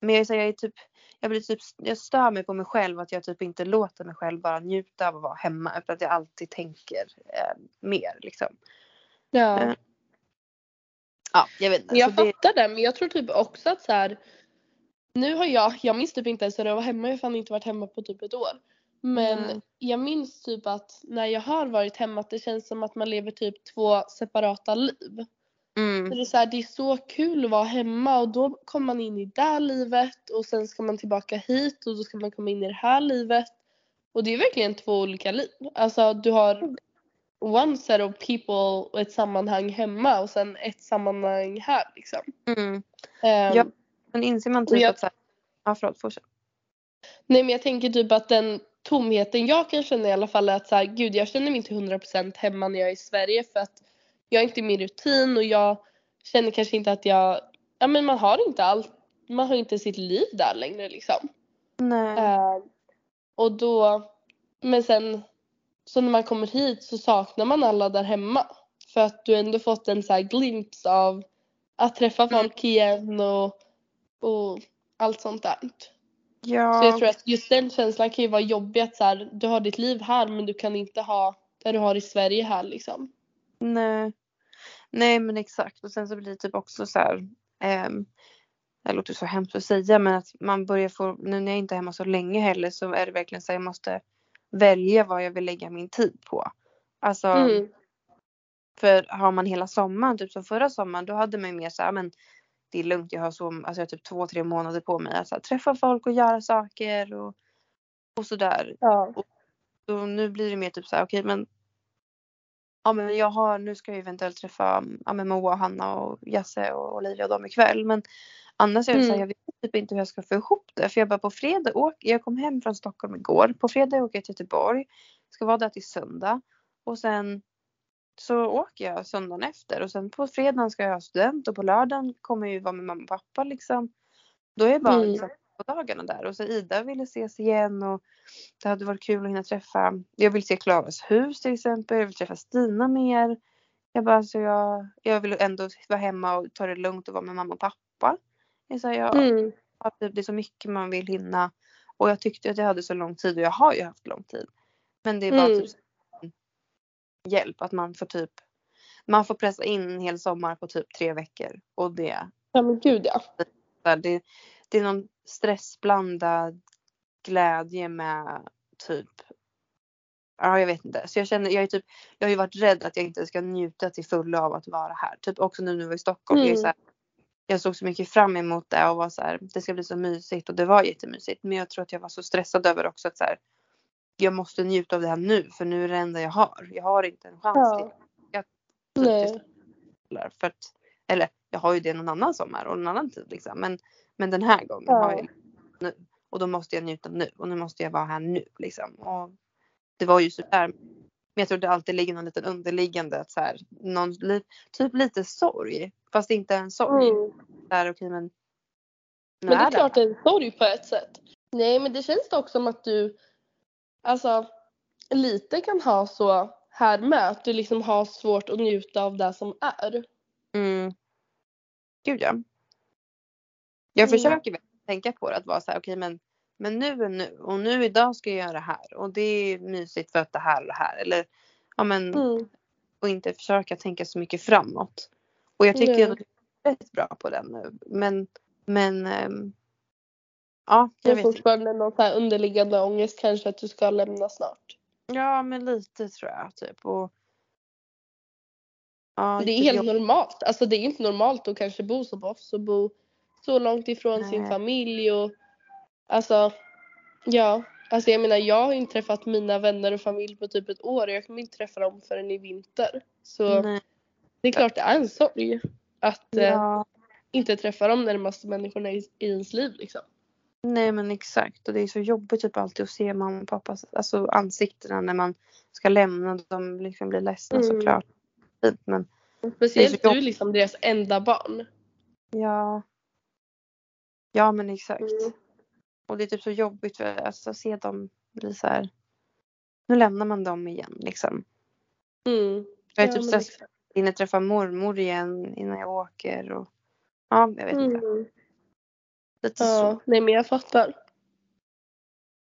Men jag, är så jag är typ jag blir typ, jag stör mig på mig själv att jag typ inte låter mig själv bara njuta av att vara hemma utan att jag alltid tänker eh, mer liksom. Ja. Eh, Ja, jag vet inte. Jag fattar det men jag tror typ också att så här. Nu har jag, jag minns typ inte ens hur det var hemma, jag har fan inte varit hemma på typ ett år. Men Nej. jag minns typ att när jag har varit hemma att det känns som att man lever typ två separata liv. Så mm, det, är så här, det är så kul att vara hemma och då kommer man in i det här livet och sen ska man tillbaka hit och då ska man komma in i det här livet. Och det är verkligen två olika liv. Alltså du har one set of people och ett sammanhang hemma och sen ett sammanhang här liksom. mm. Ehm, Ja. Men inser man typ jag- att så här, ja förlåt fortsätt. Nej men jag tänker typ att den tomheten jag kan känna i alla fall är att så här, gud jag känner mig inte 100% hemma när jag är i Sverige för att jag är inte i min rutin och jag känner kanske inte att jag, ja men man har inte allt, man har inte sitt liv där längre liksom. Nej. Eh, och då, men sen så när man kommer hit så saknar man alla där hemma. För att du ändå fått en så här glimt av att träffa Mm. folk igen och, och allt sånt där. Ja. Så jag tror att just den känslan kan ju vara jobbig att så här, du har ditt liv här men du kan inte ha det du har i Sverige här liksom. Nej. Nej men exakt och sen så blir det typ också så här. ehm, det låter så hemskt att säga men att man börjar få, nu när jag inte är hemma så länge heller så är det verkligen så här, jag måste välja vad jag vill lägga min tid på. Alltså Mm. för har man hela sommaren, typ som förra sommaren, då hade man ju mer så här, men det är lugnt, jag har så, alltså jag har typ två, tre månader på mig att så här, träffa folk och göra saker och, och sådär. Ja. Så nu blir det mer typ så här, okej men Ja men jag har, nu ska jag eventuellt träffa ja, men Moa, Hanna och Jasse och Olivia och dem ikväll. Men annars är det så här, Mm. jag vet typ inte hur jag ska få ihop det. För jag bara på fredag åker, jag kom hem från Stockholm igår. På fredag åker jag till Göteborg. Ska vara där till söndag. Och sen så åker jag söndagen efter. Och sen på fredagen ska jag ha student och på lördagen kommer jag ju vara med mamma och pappa liksom. Då är det bara Mm. liksom, på dagarna där och så Ida ville ses igen och det hade varit kul att hinna träffa. Jag vill se Klaras hus till exempel. Jag vill träffa Stina mer. Jag bara så jag, jag vill ändå vara hemma och ta det lugnt och vara med mamma och pappa. Jag, så jag, Mm. det är så mycket man vill hinna och jag tyckte att jag hade så lång tid och jag har ju haft lång tid. Men det är bara Mm. typ hjälp att man får typ man får pressa in en hel sommar på typ tre veckor och det Ja men gud ja. det, det är någon stressblandad glädje med typ Ja jag vet inte. Så jag känner, jag är typ, jag har ju varit rädd att jag inte ska njuta till fullo av att vara här. Typ också nu när vi var i Stockholm. Jag, är Mm. så här, jag såg så mycket fram emot det och var så här, det ska bli så mysigt och det var jättemysigt. Men jag tror att jag var så stressad över också att så här, jag måste njuta av det här nu för nu är det enda jag har. Jag har inte en chans Ja. till. Jag, Nej. för att, eller jag har ju det någon annan sommar och någon annan tid liksom. Men, men den här gången Ja. har jag nu. Och då måste jag njuta nu och nu måste jag vara här nu liksom. Och det var ju sådär. Men jag tror det alltid ligger någon liten underliggande att så här, någon, typ lite sorg. Fast inte en sorg. Mm. Där, okej men. Men det är det klart det är en sorg på ett sätt. Nej men det känns dock som att du alltså lite kan ha så här med att du liksom har svårt att njuta av det som är. Mm. Gud ja. Jag Mm. försöker väl tänka på det att vara så här, okej men, men nu är nu och nu idag ska jag göra det här och det är mysigt för att det här och det här eller ja men Mm. och inte försöka tänka så mycket framåt. Och jag tycker att jag är rätt bra på den nu men men ehm, ja jag vet inte. fortfarande någon så här underliggande ångest kanske att du ska lämna snart. Ja men lite tror jag typ och ja, Det är typ helt jag- normalt. Alltså det är inte normalt att kanske bo som oss och bo så långt ifrån sin Nej. familj och alltså ja. Alltså jag menar jag har inte träffat mina vänner och familj på typ ett år och jag kommer inte träffa dem förrän i vinter. Så Nej, det är klart det är en sorg att eh, ja, inte träffa de närmaste människorna i, i ens liv liksom. Nej men exakt och det är så jobbigt typ alltid att se mamma och pappas alltså, ansiktena när man ska lämna de liksom blir ledsna Mm. såklart. Fint, Men Speciellt du liksom deras enda barn. ja. Ja men exakt. Mm. Och det är typ så jobbigt för alltså, att se dem bli så här. Nu lämnar man dem igen liksom. Mm. Jag är Ja, typ stressad jag träffar mormor igen innan jag åker och ja jag vet inte. Lite så. Ja, nej men jag fattar.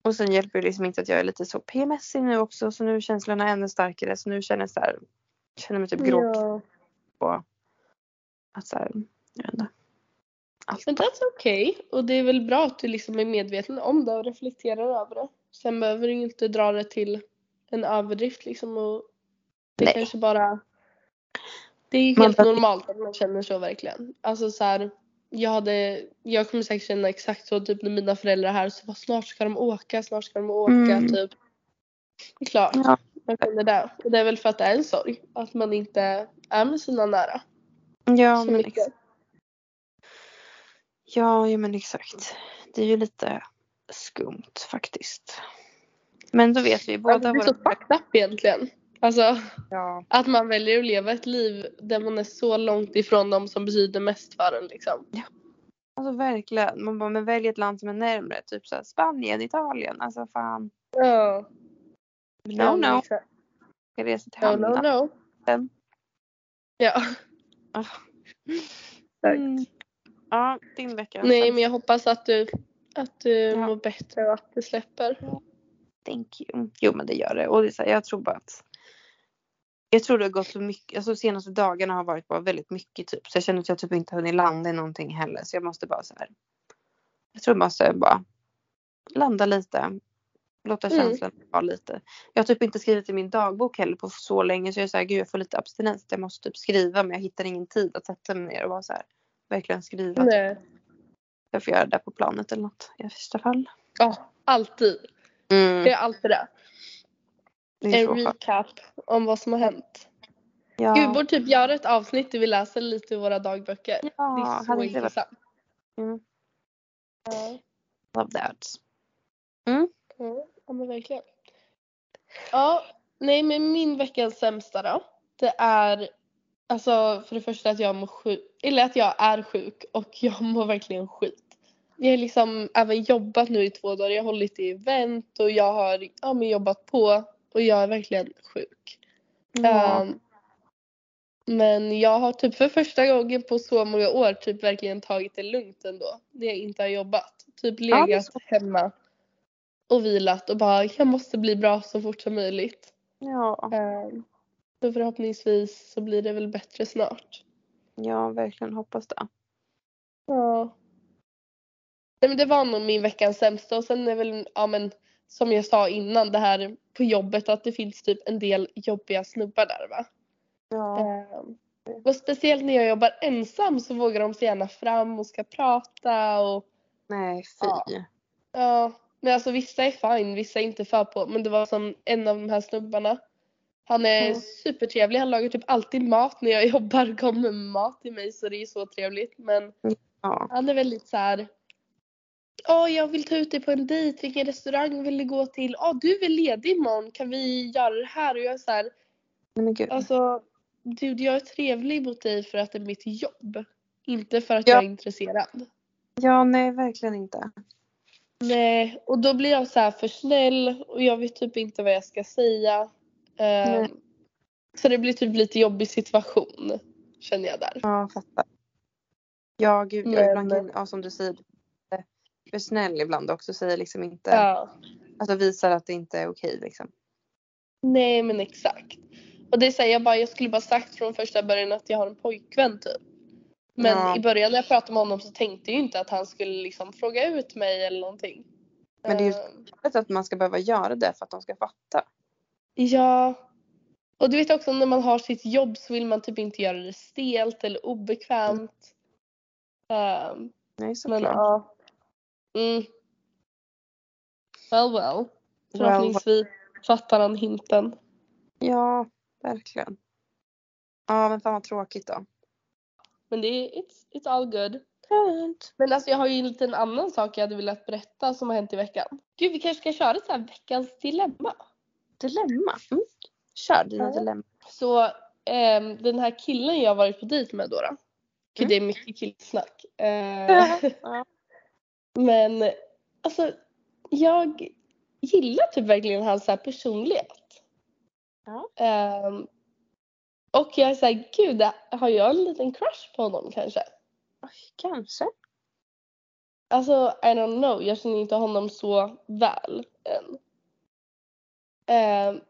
Och sen hjälper det liksom inte att jag är lite så PMSig nu också så nu är känslorna ännu starkare så nu känner jag så här. Känner mig typ grå Ja. på att så här. Jag vet inte. Allt. Men that's okay. Och det är väl bra att du liksom är medveten om det och reflekterar över det. Sen behöver du inte dra det till en överdrift liksom och det Nej. kanske bara Det är Man helt behöver- normalt att man känner så verkligen. Alltså så här, jag hade, jag kommer säkert känna exakt så typ när mina föräldrar är här så bara snart ska de åka, snart ska de åka Mm. typ. Klart, Ja. man känner det. Och det är väl för att det är en sorg. Att man inte är med sina nära Ja så men mycket. exakt. Ja, ja men exakt. Det är ju lite skumt faktiskt. Men då vet vi båda Alltså, det är så våra... fucked up egentligen. Alltså Ja. att man väljer att leva ett liv där man är så långt ifrån dem som betyder mest för en liksom. Alltså verkligen. Man bara, men välj ett land som är närmre. Typ så här, Spanien, Italien. Alltså fan. Ja. No ja, no. exakt. Ska resa till No no no. sen. Ja. Exakt. Mm. Ja, din vecka. Nej men jag hoppas att du, att du Ja. mår bättre och att det släpper. Thank you. Jo men det gör det. Och det är så här, jag tror bara att jag tror det har gått så mycket, alltså senaste dagarna har varit bara väldigt mycket typ. Så jag känner att jag typ inte har hunnit landa i någonting heller. Så jag måste bara så här. Jag tror jag måste bara landa lite. Låta Mm. känslan vara lite. Jag har typ inte skrivit i min dagbok heller på så länge. Så jag här, gud jag får lite abstinens. Jag måste typ skriva men jag hittar ingen tid att sätta mig ner och vara så här. Verkligen skriva. Typ. Nej. Jag får göra det på planet eller något i värsta fall. Ja, alltid. Mm, Det är alltid det. Det En recap om vad som har hänt. Ja. Gud, borde typ göra ett avsnitt där vi läser lite i våra dagböcker. det ja, är så det varit intressant. Mm. Ja. Love that. Ja, ja men verkligen. Ja, nej men min veckans sämsta då. Det är alltså för det första att jag mår sjuk, eller att jag är sjuk och jag mår verkligen skit. jag har liksom även jobbat nu i två dagar. Jag har hållit i event och jag har ja, men jobbat på och jag är verkligen sjuk. Ja. Ehm, men jag har typ för första gången på så många år typ verkligen tagit det lugnt ändå. När jag inte har jobbat. Typ Ja, legat så. hemma och vilat och bara jag måste bli bra så fort som möjligt. ja. Ehm, så förhoppningsvis så blir det väl bättre snart. Ja, verkligen hoppas det. Ja. Nej men det var nog min veckans sämsta och sen är väl, ja men som jag sa innan det här på jobbet att det finns typ en del jobbiga snubbar där va. Ja. Ehm, och speciellt när jag jobbar ensam så vågar de så gärna fram och ska prata och Nej, fy. Ja. ja. Men alltså vissa är fine, vissa är inte för på. Men det var som en av de här snubbarna. Han är Mm. supertrevlig, han lagar typ alltid mat när jag jobbar, kommer med mat till mig så det är så trevligt. Men Ja. han är väldigt så här. Åh, jag vill ta ut dig på en dejt. Vilken restaurang vill du gå till? Åh, du är ledig imorgon? Kan vi göra det här? Och jag är så här. Nej men gud. Alltså, dude, jag är trevlig mot dig för att det är mitt jobb. Inte för att Ja. jag är intresserad. Ja, nej verkligen inte. Nej, och då blir jag så här för snäll och jag vet typ inte vad jag ska säga. Nej. så det blir typ lite jobbig situation. Känner jag där. Ja, jag fattar. Ja, gud. Men... Ibland kan, ja, som du säger, för snäll ibland också. Säger liksom inte, Ja. alltså visar att det inte är okej liksom. Nej men exakt. Och det säger jag bara, jag skulle bara sagt från första början att jag har en pojkvän typ. Men Ja. i början när jag pratade med honom så tänkte jag ju inte att han skulle liksom fråga ut mig eller någonting. Men det är ju- vet att man ska behöva göra det för att de ska fatta. Ja. Och du vet också när man har sitt jobb så vill man typ inte göra det stelt eller obekvämt. Ehm, Nej, men såklart. Mm. Well well. Well, Förhoppningsvis fattar han hinten. Ja, verkligen. Ja, men fan vad tråkigt då. Men det är it's, it's all good. Skönt. Men alltså jag har ju en liten annan sak jag hade velat berätta som har hänt i veckan. Gud vi kanske ska köra så här veckans dilemma. Dilemma. Mm. Kör dina Ja. dilemma. Så ehm, den här killen jag har varit på dejt med då. då. Gud Mm. det är mycket killsnack. Eh, Ja. men alltså jag gillar typ verkligen hans här personlighet. Ja. Ehm, och jag är såhär, gud har jag en liten crush på honom kanske? Kanske. Alltså I don't know, jag känner inte honom så väl än. Ehm,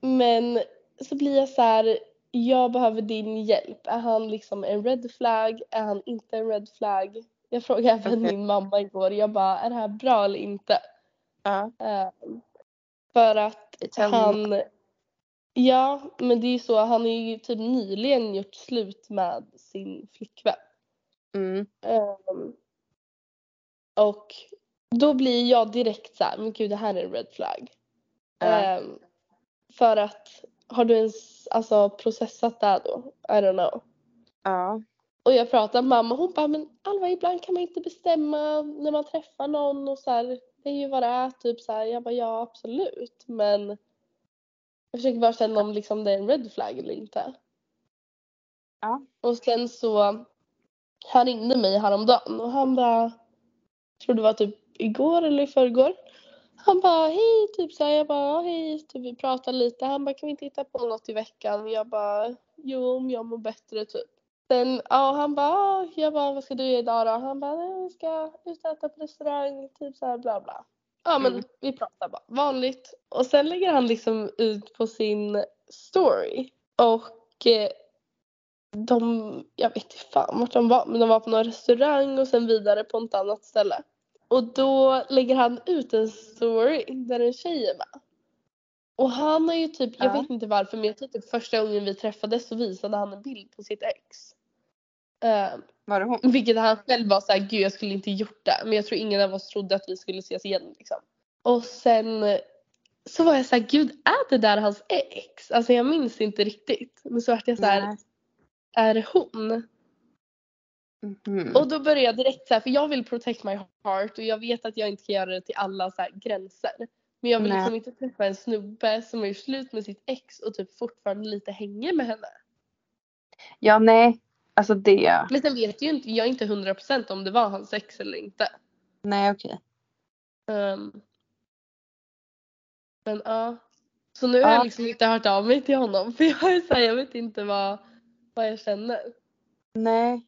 men så blir jag så här, jag behöver din hjälp. Är han liksom en red flag? Är han inte en red flag? Jag frågade även Okej. min mamma igår, jag bara, är det här bra eller inte? Ja. Ehm, för att han, ja men det är ju så, han har ju typ nyligen gjort slut med sin flickvän. Mm. Ehm, och då blir jag direkt så här, men gud det här är en red flag. Ja. Ehm, för att har du ens alltså, processat det här då? I don't know. Ja. Och jag pratar med mamma hon bara men Alva ibland kan man inte bestämma när man träffar någon och så här, det är ju vad det är typ så här. Jag bara ja absolut men jag försöker bara känna om liksom det är en red flag eller inte. Ja. Och sen så han ringde mig häromdagen och han bara jag tror det var typ igår eller i förrgår. Han bara hej typ så här, jag bara hej typ vi pratade lite. Han bara kan vi inte hitta på något i veckan? Jag bara jo om jag mår bättre typ. Sen ja han bara ja, jag bara vad ska du göra idag då? Han bara vi ska ut och äta på restaurang typ så här bla bla. Ja men Mm. vi pratar bara vanligt. Och sen lägger han liksom ut på sin story. Och eh, de, jag vet inte fan vart de var, men de var på någon restaurang och sen vidare på ett annat ställe. Och då lägger han ut en story där en tjej är med. Och han har ju typ, jag Ja. vet inte varför men jag tror typ första gången vi träffades så visade han en bild på sitt ex. Eh, Var det hon? vilket han själv var såhär, gud jag skulle inte gjort det. Men jag tror ingen av oss trodde att vi skulle ses igen liksom. Och sen så var jag såhär, gud är det där hans ex? Alltså jag minns inte riktigt. Men så vart jag såhär, Nej. är det hon? Mhm. Och då började jag direkt såhär, för jag vill protect my heart och jag vet att jag inte kan göra det till alla så gränser. Men jag vill Nej. liksom inte träffa en snubbe som har gjort slut med sitt ex och typ fortfarande lite hänger med henne. Ja, nej. Alltså det. Men sen vet ju inte, jag är inte 100% om det var hans ex eller inte. Nej okej. Ehm, men ja. Så nu har Ja. jag liksom inte hört av mig till honom för jag är så här, jag vet inte vad, vad jag känner. Nej.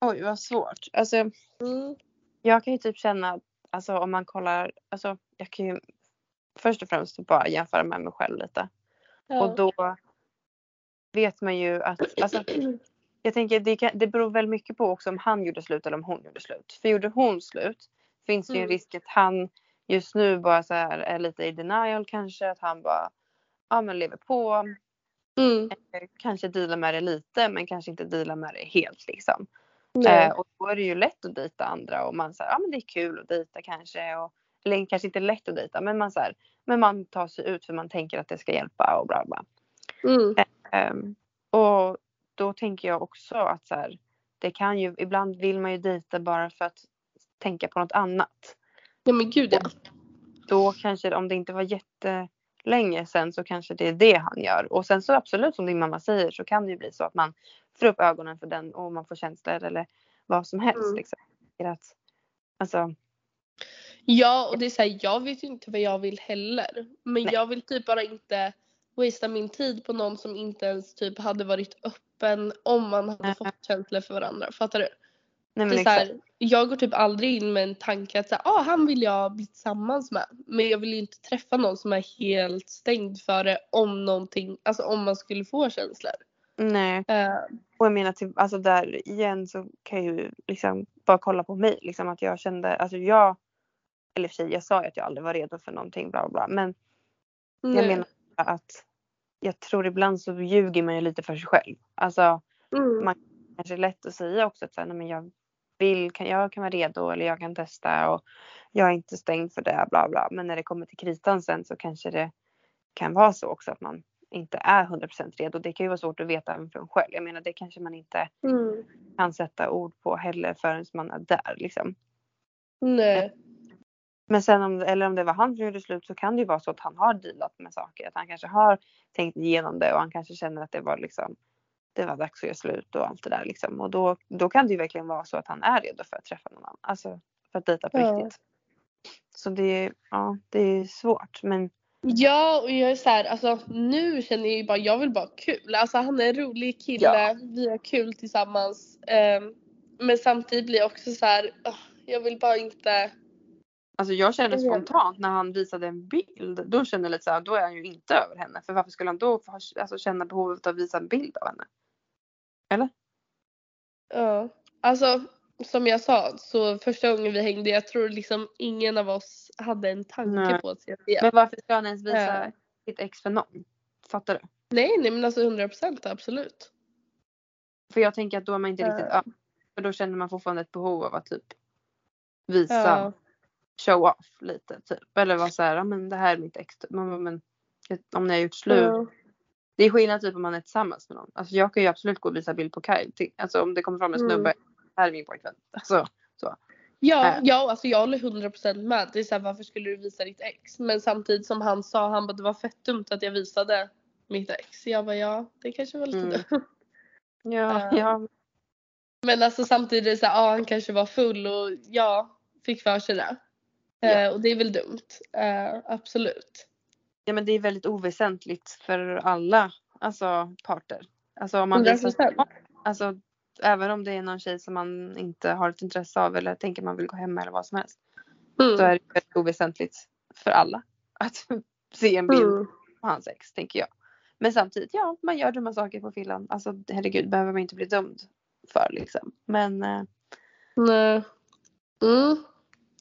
Oj vad svårt. Alltså Mm. jag kan ju typ känna, alltså om man kollar, alltså jag kan ju först och främst bara jämföra med mig själv lite. Ja. Och då vet man ju att, alltså jag tänker det, kan, det beror väl mycket på också om han gjorde slut eller om hon gjorde slut. För gjorde hon slut finns det ju en Mm. risk att han just nu bara så här är lite i denial kanske. Att han bara ja, men lever på. Mm. Kanske dealar med det lite men kanske inte dealar med det helt liksom. Eh, och då är det ju lätt att dejta andra och man säger ja men det är kul att dejta kanske. Och, eller kanske inte lätt att dejta men man, så här, men man tar sig ut för man tänker att det ska hjälpa och bla bla. Mm. Ehm, och då tänker jag också att så här, det kan ju, ibland vill man ju dejta bara för att tänka på något annat. Ja men gud ja. Då kanske, om det inte var jättelänge sen så kanske det är det han gör. Och sen så absolut som din mamma säger så kan det ju bli så att man får upp ögonen för den och man får känslor eller vad som helst. Mm. Liksom. Att, alltså, Ja och det är så här, jag vet ju inte vad jag vill heller. Men Nej. jag vill typ bara inte wastea min tid på någon som inte ens typ hade varit öppen om man hade Nej. fått känslor för varandra. Fattar du? nej men Det är så här, jag går typ aldrig in med en tanke att så här, ah, han vill jag bli tillsammans med. Men jag vill ju inte träffa någon som är helt stängd för det om någonting, alltså om man skulle få känslor. Nej. Eh, Och jag menar till, alltså där igen så kan jag ju liksom bara kolla på mig. Liksom att jag kände, alltså jag, eller för sig jag sa ju att jag aldrig var redo för någonting bla bla bla. Men jag nej. menar att jag tror ibland så ljuger man ju lite för sig själv. Alltså Mm. man- kanske är lätt att säga också att så här, men jag vill, kan, jag kan vara redo eller jag kan testa och jag är inte stängd för det bla bla. Men när det kommer till kritan sen så kanske det kan vara så också att man inte är 100% redo. Det kan ju vara svårt att veta även för en själv. Jag menar det kanske man inte Mm. kan sätta ord på heller förrän man är där liksom. Nej. Men sen om, eller om det var han som gjorde slut så kan det ju vara så att han har dealat med saker. Att han kanske har tänkt igenom det och han kanske känner att det var liksom det var dags att göra slut och allt det där liksom. Och då, då kan det ju verkligen vara så att han är redo för att träffa någon annan. Alltså för att dejta på Ja. riktigt. Så det är, ja, det är svårt men Ja och jag är så här, alltså nu känner jag ju bara, jag vill bara ha kul. Alltså han är en rolig kille, Ja. vi har kul tillsammans. Ehm, men samtidigt blir jag också så här, "Åh, jag vill bara inte. alltså jag vet. spontant när han visade en bild. Då kände jag lite så här, då är han ju inte över henne. För varför skulle han då få, alltså, känna behovet av att visa en bild av henne? Ja. Alltså som jag sa så första gången vi hängde, jag tror liksom ingen av oss hade en tanke Nej. på att se det. Men varför ska han ens visa Ja. sitt ex för någon? Fattar du? Nej nej men alltså 100% absolut. För jag tänker att då är man inte Ja. riktigt öppen. För då känner man fortfarande ett behov av att typ visa, Ja. show off lite typ. Eller vara så här, ja men det här är mitt ex. Man bara, men om ni har gjort slut. Ja. Det är skillnad typ om man är tillsammans med någon. Alltså jag kan ju absolut gå och visa bild på Kyle. till- Alltså om det kommer fram en Mm. Här är min pojkvän. Alltså, Ja, Äh. ja alltså jag håller 100% med. Det är så här, varför skulle du visa ditt ex? Men samtidigt som han sa, han bara det var fett dumt att jag visade mitt ex. Jag bara ja, det kanske var lite Mm. dumt. ja, Ja. ja. Men alltså samtidigt så här, ja han kanske var full och ja, fick för sig det. Ja. Eh, och det är väl dumt. Eh, absolut. ja men det är väldigt oväsentligt för alla alltså, parter. Alltså om man visar 100%. Även om det är någon tjej som man inte har ett intresse av eller tänker man vill gå hem med eller vad som helst. Så Mm. är det väldigt oväsentligt för alla att se en bild Mm. på hans ex tänker jag. Men samtidigt, ja man gör dumma saker på fyllan. Alltså herregud behöver man inte bli dömd för liksom. Men eh, Nej. Mm.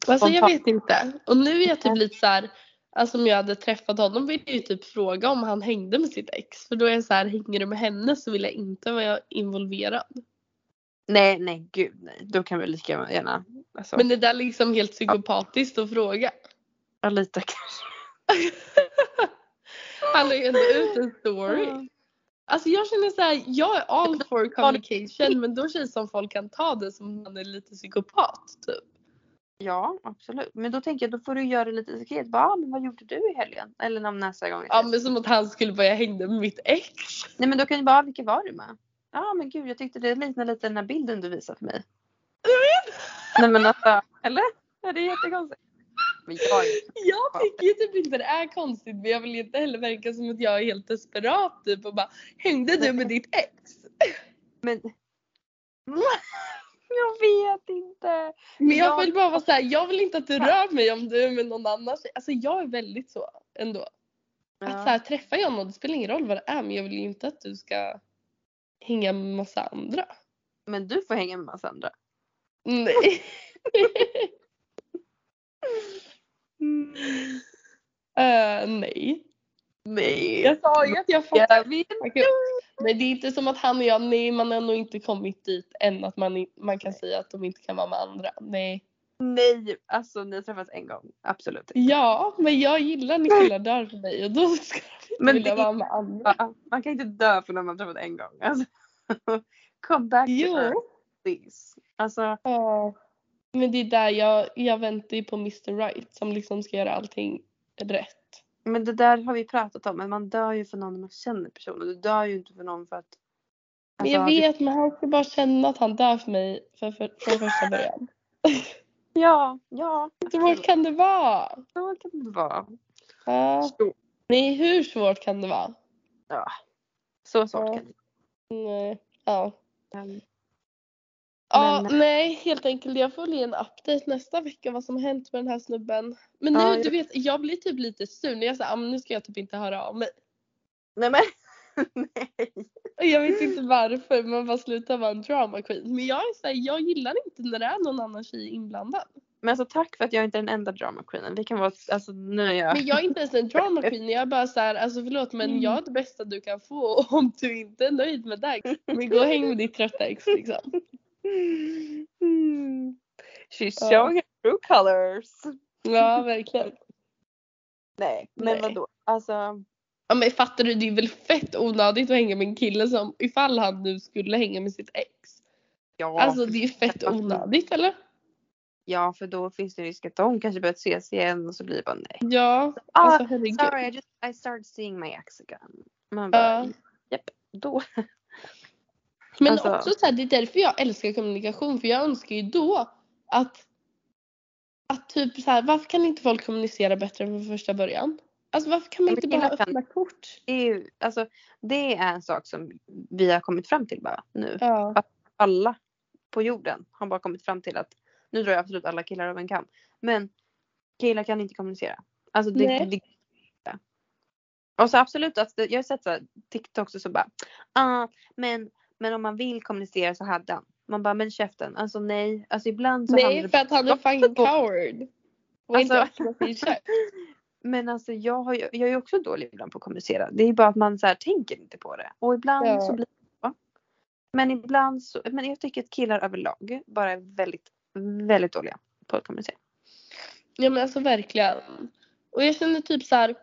Alltså jag vet inte. Och nu är jag typ lite så här. Alltså om jag hade träffat honom vill jag ju typ fråga om han hängde med sitt ex. För då är jag så här, hänger du med henne så vill jag inte vara involverad. Nej nej gud nej. Då kan vi lika gärna. Alltså, Men det där är liksom helt psykopatiskt att fråga. ja, lite kanske. Han la ju ändå ut en story. Alltså jag känner så här, jag är all for communication men då känns det som folk kan ta det som man är lite psykopat typ. Ja absolut. Men då tänker jag då får du göra det lite diskret. Bara, ah, men vad gjorde du i helgen? Eller någon nästa gång. Ja men som att han skulle bara jag hängde med mitt ex. Nej men då kan du bara, ah, vilka var du med? Ja men gud jag tyckte det liknar lite den här bilden du visade för mig. Nej men alltså Eller? Ja, det är jättekonstigt. Men jag är Jag tycker ju typ inte det är konstigt men jag vill inte heller verka som att jag är helt desperat typ och bara hängde du med ditt ex? Men jag vet inte. Men jag Jag- vill bara vara såhär, jag vill inte att du rör mig om du är med någon annan. Alltså jag är väldigt så ändå. Att så här, träffar jag någon, det spelar ingen roll vad det är men jag vill ju inte att du ska hänga med massa andra. Men du får hänga med massa andra. Nej. Eh, nej. Nej. Jag sa ju att jag fattar. Nej det är inte som att han och jag, nej man har nog inte kommit dit än att man, man kan säga att de inte kan vara med andra. Nej. Nej, alltså ni har träffats en gång. Absolut inte. Ja men jag gillar när killar dör för mig och då ska de inte Men vilja vara med andra. Man kan inte dö för när man träffat en gång. Alltså, come back to earth Jo. please. Alltså, Ja. Men det är där jag, jag väntar ju på Mr Right som liksom ska göra allting rätt. men det där har vi pratat om. Men man dör ju för någon man känner personen. Du dör ju inte för någon för att... Men jag alltså, vet men han ska bara känna att han dör för mig för, för, från första början. Ja, ja. Svårt kan det vara? Så kan det vara. Ja. Så, Nej hur svårt kan det vara? så svårt Ja. kan det Nej. Ja. vara. Ja, Men- nej helt enkelt. Jag får ge en update nästa vecka vad som har hänt med den här snubben. Men nu, Ja, du jag- vet, jag blir typ lite sur när jag säger ah, men nu ska jag typ inte höra av mig. Nej men. Nej. Jag vet inte varför, man bara slutar vara en drama queen. Men jag är så här, jag gillar inte när det är någon annan tjej inblandad. Men alltså tack för att jag inte är den enda drama queenen. Vi kan vara, alltså nu är jag. Men jag är inte ens en drama queen. Jag är bara så här, alltså förlåt men Mm. jag är det bästa du kan få. Om du inte är nöjd med det, men gå och häng med ditt trötta ex liksom. Mm. She's Ja. showing true colors. Ja, verkligen. Nej, men Nej. vadå? Alltså. Ja men fattar du, det är väl fett onödigt att hänga med en kille som ifall han nu skulle hänga med sitt ex. Ja, Alltså det är ju fett onödigt eller? ja, för då finns det risk att de kanske börjar ses igen och så blir det bara nej. Ja, Ah, alltså herregud. sorry, I just I started seeing my ex again. Man bara, Ja. japp, då. Men Alltså- också så här, det är därför jag älskar kommunikation för jag önskar ju då att att typ så här, varför kan inte folk kommunicera bättre från första början? Alltså varför kan man inte bara öppna kort? Det är, ju, alltså, det är en sak som vi har kommit fram till bara nu. Ja. Alla på jorden har bara kommit fram till att nu drar jag absolut alla killar över en kam. Men killar kan inte kommunicera. Alltså det, Nej. det, och så absolut, alltså, jag har sett så här, TikToks och så bara ah, men, men om man vill kommunicera så hade han. Man bara men käften, alltså nej. Alltså ibland så Nej för att han är fucking coward. Och inte Alltså- käft. Men alltså jag, har ju, jag är ju också dålig ibland på att kommunicera. Det är bara att man så här, tänker inte på det. Och ibland Ja. så blir det så. Men ibland så, men jag tycker att killar överlag bara är väldigt, väldigt dåliga på att kommunicera. Ja men alltså verkligen. Och jag känner typ så här.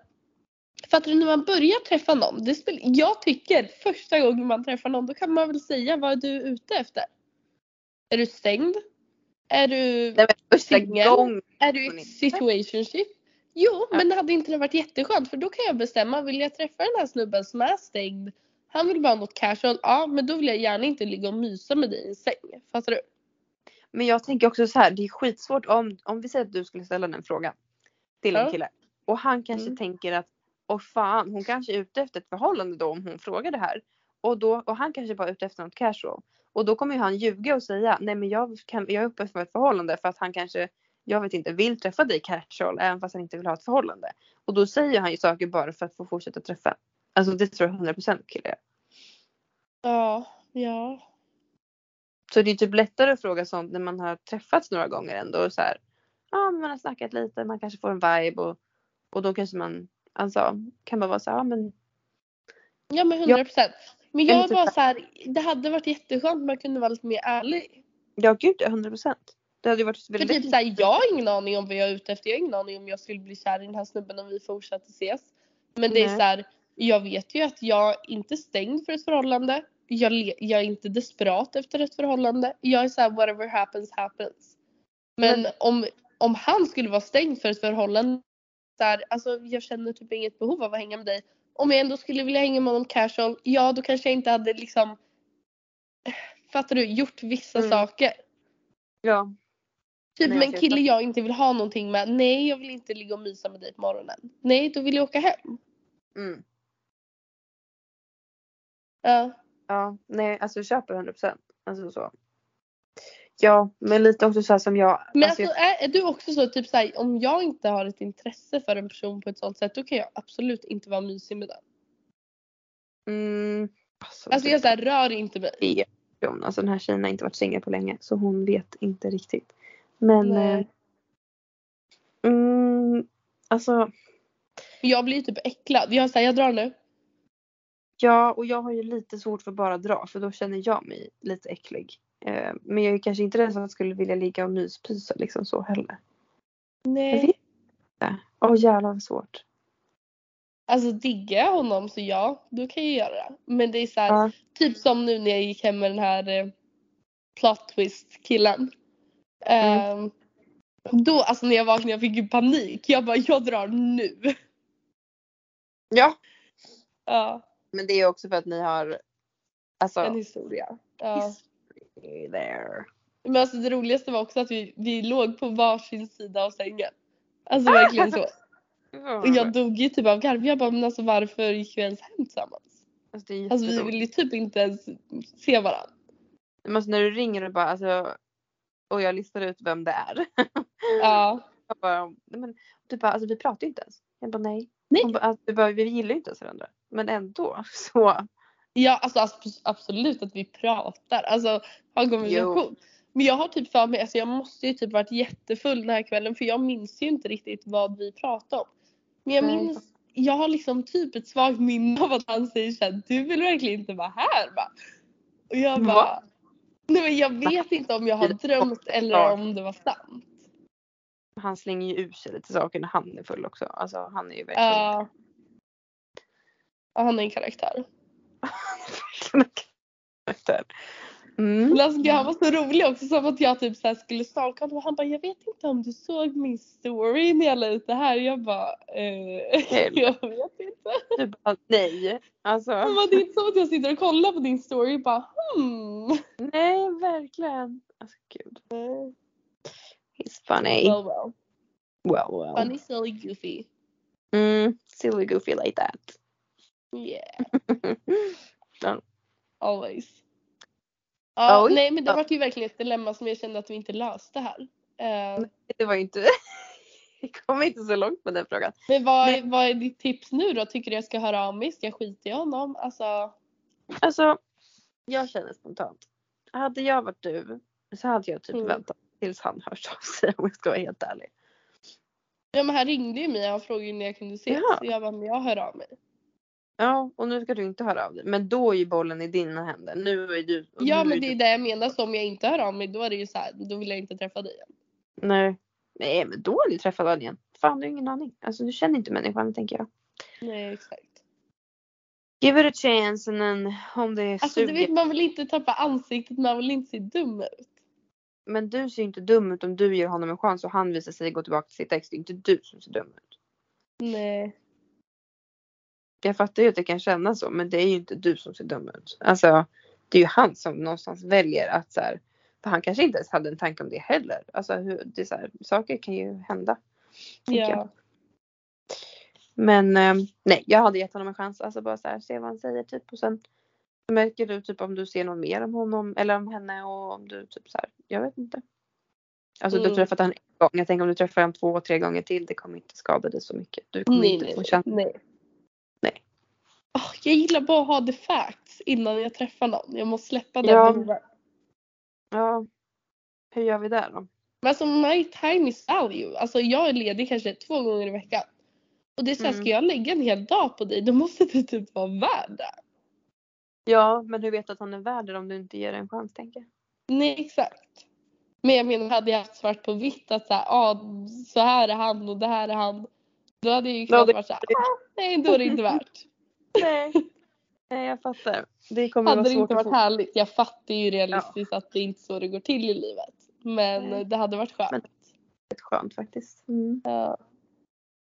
Fattar du när man börjar träffa någon. Det spel, jag tycker första gången man träffar någon då kan man väl säga vad är du ute efter? Är du stängd? Är du, Nej men första Singel? är du i situationship? Jo men hade inte det varit jätteskönt för då kan jag bestämma. Vill jag träffa den här snubben som är stängd? Han vill bara ha något casual. Ja men då vill jag gärna inte ligga och mysa med dig i en säng. Fattar du? Men jag tänker också så här, det är skitsvårt om, om vi säger att du skulle ställa den frågan till en Ja. kille. Och han kanske Mm. tänker att, åh fan hon kanske är ute efter ett förhållande då om hon frågar det här. Och, då, och han kanske bara är ute efter något casual. Och då kommer ju han ljuga och säga, nej men jag, kan, jag är uppe för ett förhållande för att han kanske, jag vet inte, vill träffa dig casual även fast han inte vill ha ett förhållande. Och då säger han ju saker bara för att få fortsätta träffa. Alltså det tror jag 100% killar gör. Ja. Ja. Så det är typ lättare att fråga sånt när man har träffats några gånger ändå. Och så här, ja, man har snackat lite, man kanske får en vibe och, och då kanske man alltså, kan bara vara så här, ja men Ja men 100 procent. Men jag typ bara så här, det hade varit jätteskönt om man kunde vara lite mer ärlig. ja gud ja, 100 procent. Det hade ju varit För väldigt typ såhär, jag har ingen aning om vad jag är ute efter. Jag har ingen aning om jag skulle bli kär i den här snubben om vi fortsatte ses. Men det är Nej. så här, jag vet ju att jag inte är stängd för ett förhållande. Jag, jag är inte desperat efter ett förhållande. Jag är såhär whatever happens happens. Men, Men- om, om han skulle vara stängd för ett förhållande. Så här, alltså jag känner typ inget behov av att hänga med dig. Om jag ändå skulle vilja hänga med honom casual. Ja då kanske jag inte hade liksom. Fattar du? Gjort vissa Mm. saker. Ja. Typ med jag en kille jag inte vill ha någonting med. Nej jag vill inte ligga och mysa med dig på morgonen. Nej då vill jag åka hem. Mm. Ja. Ja, nej alltså jag köper 100%. Alltså så. Ja, men lite också så här som jag. Men alltså, alltså är, är du också så typ såhär om jag inte har ett intresse för en person på ett sånt sätt då kan jag absolut inte vara mysig med den. mm, alltså, Alltså jag såhär rör inte mig. Alltså den här tjejen har inte varit singel på länge så hon vet inte riktigt. Men Nej. eh, mm, alltså Jag blir typ äcklad. Jag säger jag drar nu. ja och jag har ju lite svårt för att bara dra för då känner jag mig lite äcklig. Eh, men jag är kanske inte den som skulle vilja ligga och myspysa liksom så heller. Jag Nej. vet inte. Åh jävlar vad svårt. Alltså diggar jag honom så ja, då kan jag göra det. Men det är så här, Ja. typ som nu när jag gick hem med den här eh, plot twist killen. Mm. Ehm, då alltså när jag vaknade jag fick ju panik. Jag bara jag drar nu. Ja. Ja, Men det är också för att ni har alltså en historia. Ja. history there. Men alltså det roligaste var också att vi, vi låg på varsin sida av sängen. Alltså verkligen så. Och jag dog ju typ av garv. Jag bara men alltså varför gick vi ens hem tillsammans? Alltså, Alltså vi jätteroligt. vill ju typ inte ens se varandra. Men alltså när du ringer och bara alltså och jag listar ut vem det är. Ja. Jag bara, nej men du bara, alltså vi pratar ju inte ens. Jag bara nej. Nej. Hon bara, alltså, bara, vi gillar ju inte ens varandra. Men ändå så. Ja alltså abs- absolut att vi pratar, alltså har konversation. Men jag har typ för mig, alltså jag måste ju typ varit jättefull den här kvällen för jag minns ju inte riktigt vad vi pratade om. Men jag Nej. minns, jag har liksom typ ett svagt minne av att han säger såhär, du vill verkligen inte vara här va? Och jag Va? Nej men jag vet inte om jag har drömt eller om det var sant. Han slänger ju ur sig lite saker när han är full också. Alltså han är ju verkligen. Ja. Ja, han är en karaktär. verkligen en karaktär. Mm. Alltså, han var så rolig också som att jag typ så skulle stalka honom och han bara jag vet inte om du såg min story när jag la ut det här. Jag bara eh, jag vet inte. Du bara nej. Alltså. Han bara det är inte så att jag sitter och kollar på din story och bara hmm. Nej verkligen. Alltså gud. He's funny. Well well. Well well. Funny silly goofy. Mm, silly goofy like that. Yeah. Ja. Always. Ja, Oj. nej men det var ju verkligen ett dilemma som jag kände att vi inte löste här. Eh, Det var ju inte. Vi kom inte så långt med den frågan. men vad, Nej. är, vad är ditt tips nu då? Tycker du jag ska höra av mig? Ska jag skita i honom? Alltså. Alltså. Jag känner spontant. Hade jag varit du så hade jag typ Mm. väntat tills han hörs av sig om jag ska vara helt ärlig. Ja men han ringde ju mig och frågade när jag kunde ses. Ja. Så jag bara, men jag hör av mig. Ja och nu ska du inte höra av dig. Men då är ju bollen i dina händer. Nu är du. Ja men det är du- det jag menar. Så om jag inte hör av mig då är det ju så här, då vill jag inte träffa dig igen. Nej. Nej men då har du träffat varandra igen. Fan du har ingen aning. Alltså du känner inte människan tänker jag. Nej exakt. Give it a chance and then om det är Alltså du suger. vet man vill inte tappa ansiktet, man vill inte se dum ut. Men du ser inte dum ut om du ger honom en chans och han visar sig gå tillbaka till sitt ex. Det är inte du som ser dum ut. Nej. Jag fattar ju att det kan kännas så men det är ju inte du som ser dum ut. Alltså det är ju han som någonstans väljer att så här, för han kanske inte ens hade en tanke om det heller. Alltså hur, det är så här, saker kan ju hända. tänker jag. Men eh, nej, jag hade gett honom en chans. Alltså bara så här, se vad han säger typ och sen märker du typ om du ser något mer om honom eller om henne och om du typ så här, jag vet inte. Alltså du har Mm. träffat honom en gång. Jag tänker om du träffar honom två, tre gånger till. Det kommer inte skada dig så mycket. Du kommer Nej inte nej få känna. nej. Nej. Åh, jag gillar bara att ha the facts innan jag träffar någon. Jag måste släppa den Ja. Ja. Hur gör vi där då? Men alltså my time is value. Alltså jag är ledig kanske två gånger i veckan. Och det är så här, Mm. ska jag lägga en hel dag på dig då måste du typ vara värd det. Ja, men hur vet du att han är värd det om du inte ger det en chans tänker jag. Nej exakt. Men jag menar hade jag haft svart på vitt att så här, ah, så här är han och det här är han. Då hade jag ju Ja, det- vara såhär, ah, nej då är det inte värt. Nej. Nej, jag fattar. Det kommer hade vara det inte att varit få. härligt. Jag fattar ju realistiskt att det är inte så det går till i livet. Men Nej. det hade varit skönt. Men- Skönt faktiskt. Mm. Ja.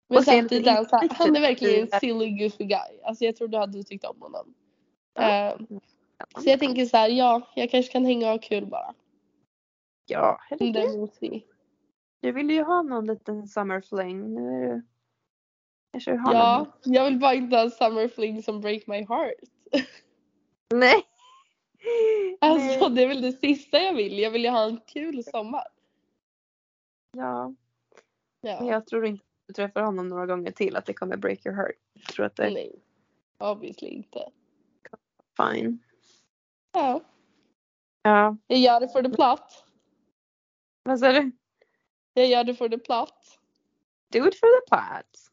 Men Och sen samtidigt lite är han, är verkligen en silly goofy guy. Alltså jag tror du hade tyckt om honom. Ja. Eh, så jag tänker så här, ja jag kanske kan hänga och ha kul bara. Ja, herregud. Du ville ju ha någon liten summer fling. Nu är du... Kanske har någon. Ja, jag vill bara inte ha en summer fling som break my heart. Nej. Alltså Nej. det är väl det sista jag vill. Jag vill ju ha en kul sommar. Ja. Men Ja. jag tror inte du träffar honom några gånger till att det kommer break your heart. Jag tror att det Nej. Obviously inte. fine. Ja. Ja. Jag gör det för the plot. Vad sa du? Jag gör det för the plot. Do it for the plot.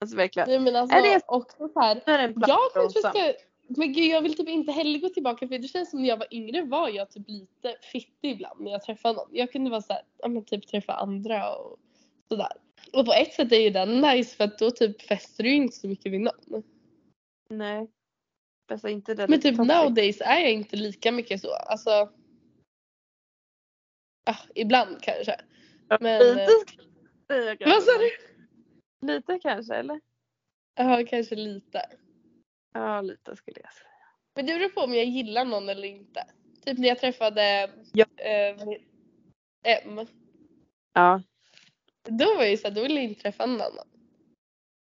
Alltså verkligen. Nej men alltså Är det- också så här. Är det en Jag kanske platt ska men gud jag vill typ inte heller gå tillbaka för det känns som när jag var yngre var jag typ lite fittig ibland när jag träffade någon. Jag kunde vara såhär, ja men typ träffa andra och sådär. Och på ett sätt är ju den nice för att då typ fäster du inte så mycket vid någon. Nej. Bästa inte det. Men typ toxic. nowadays är jag inte lika mycket så. Alltså. Ah, ibland kanske. men, Lite eh, kanske. Vad sa du? Lite kanske eller? Ja kanske lite. Ja lite skulle jag säga. Men det beror på om jag gillar någon eller inte. Typ när jag träffade Ja. eh, M. Ja. Då var jag ju såhär, då ville jag inte träffa någon annan.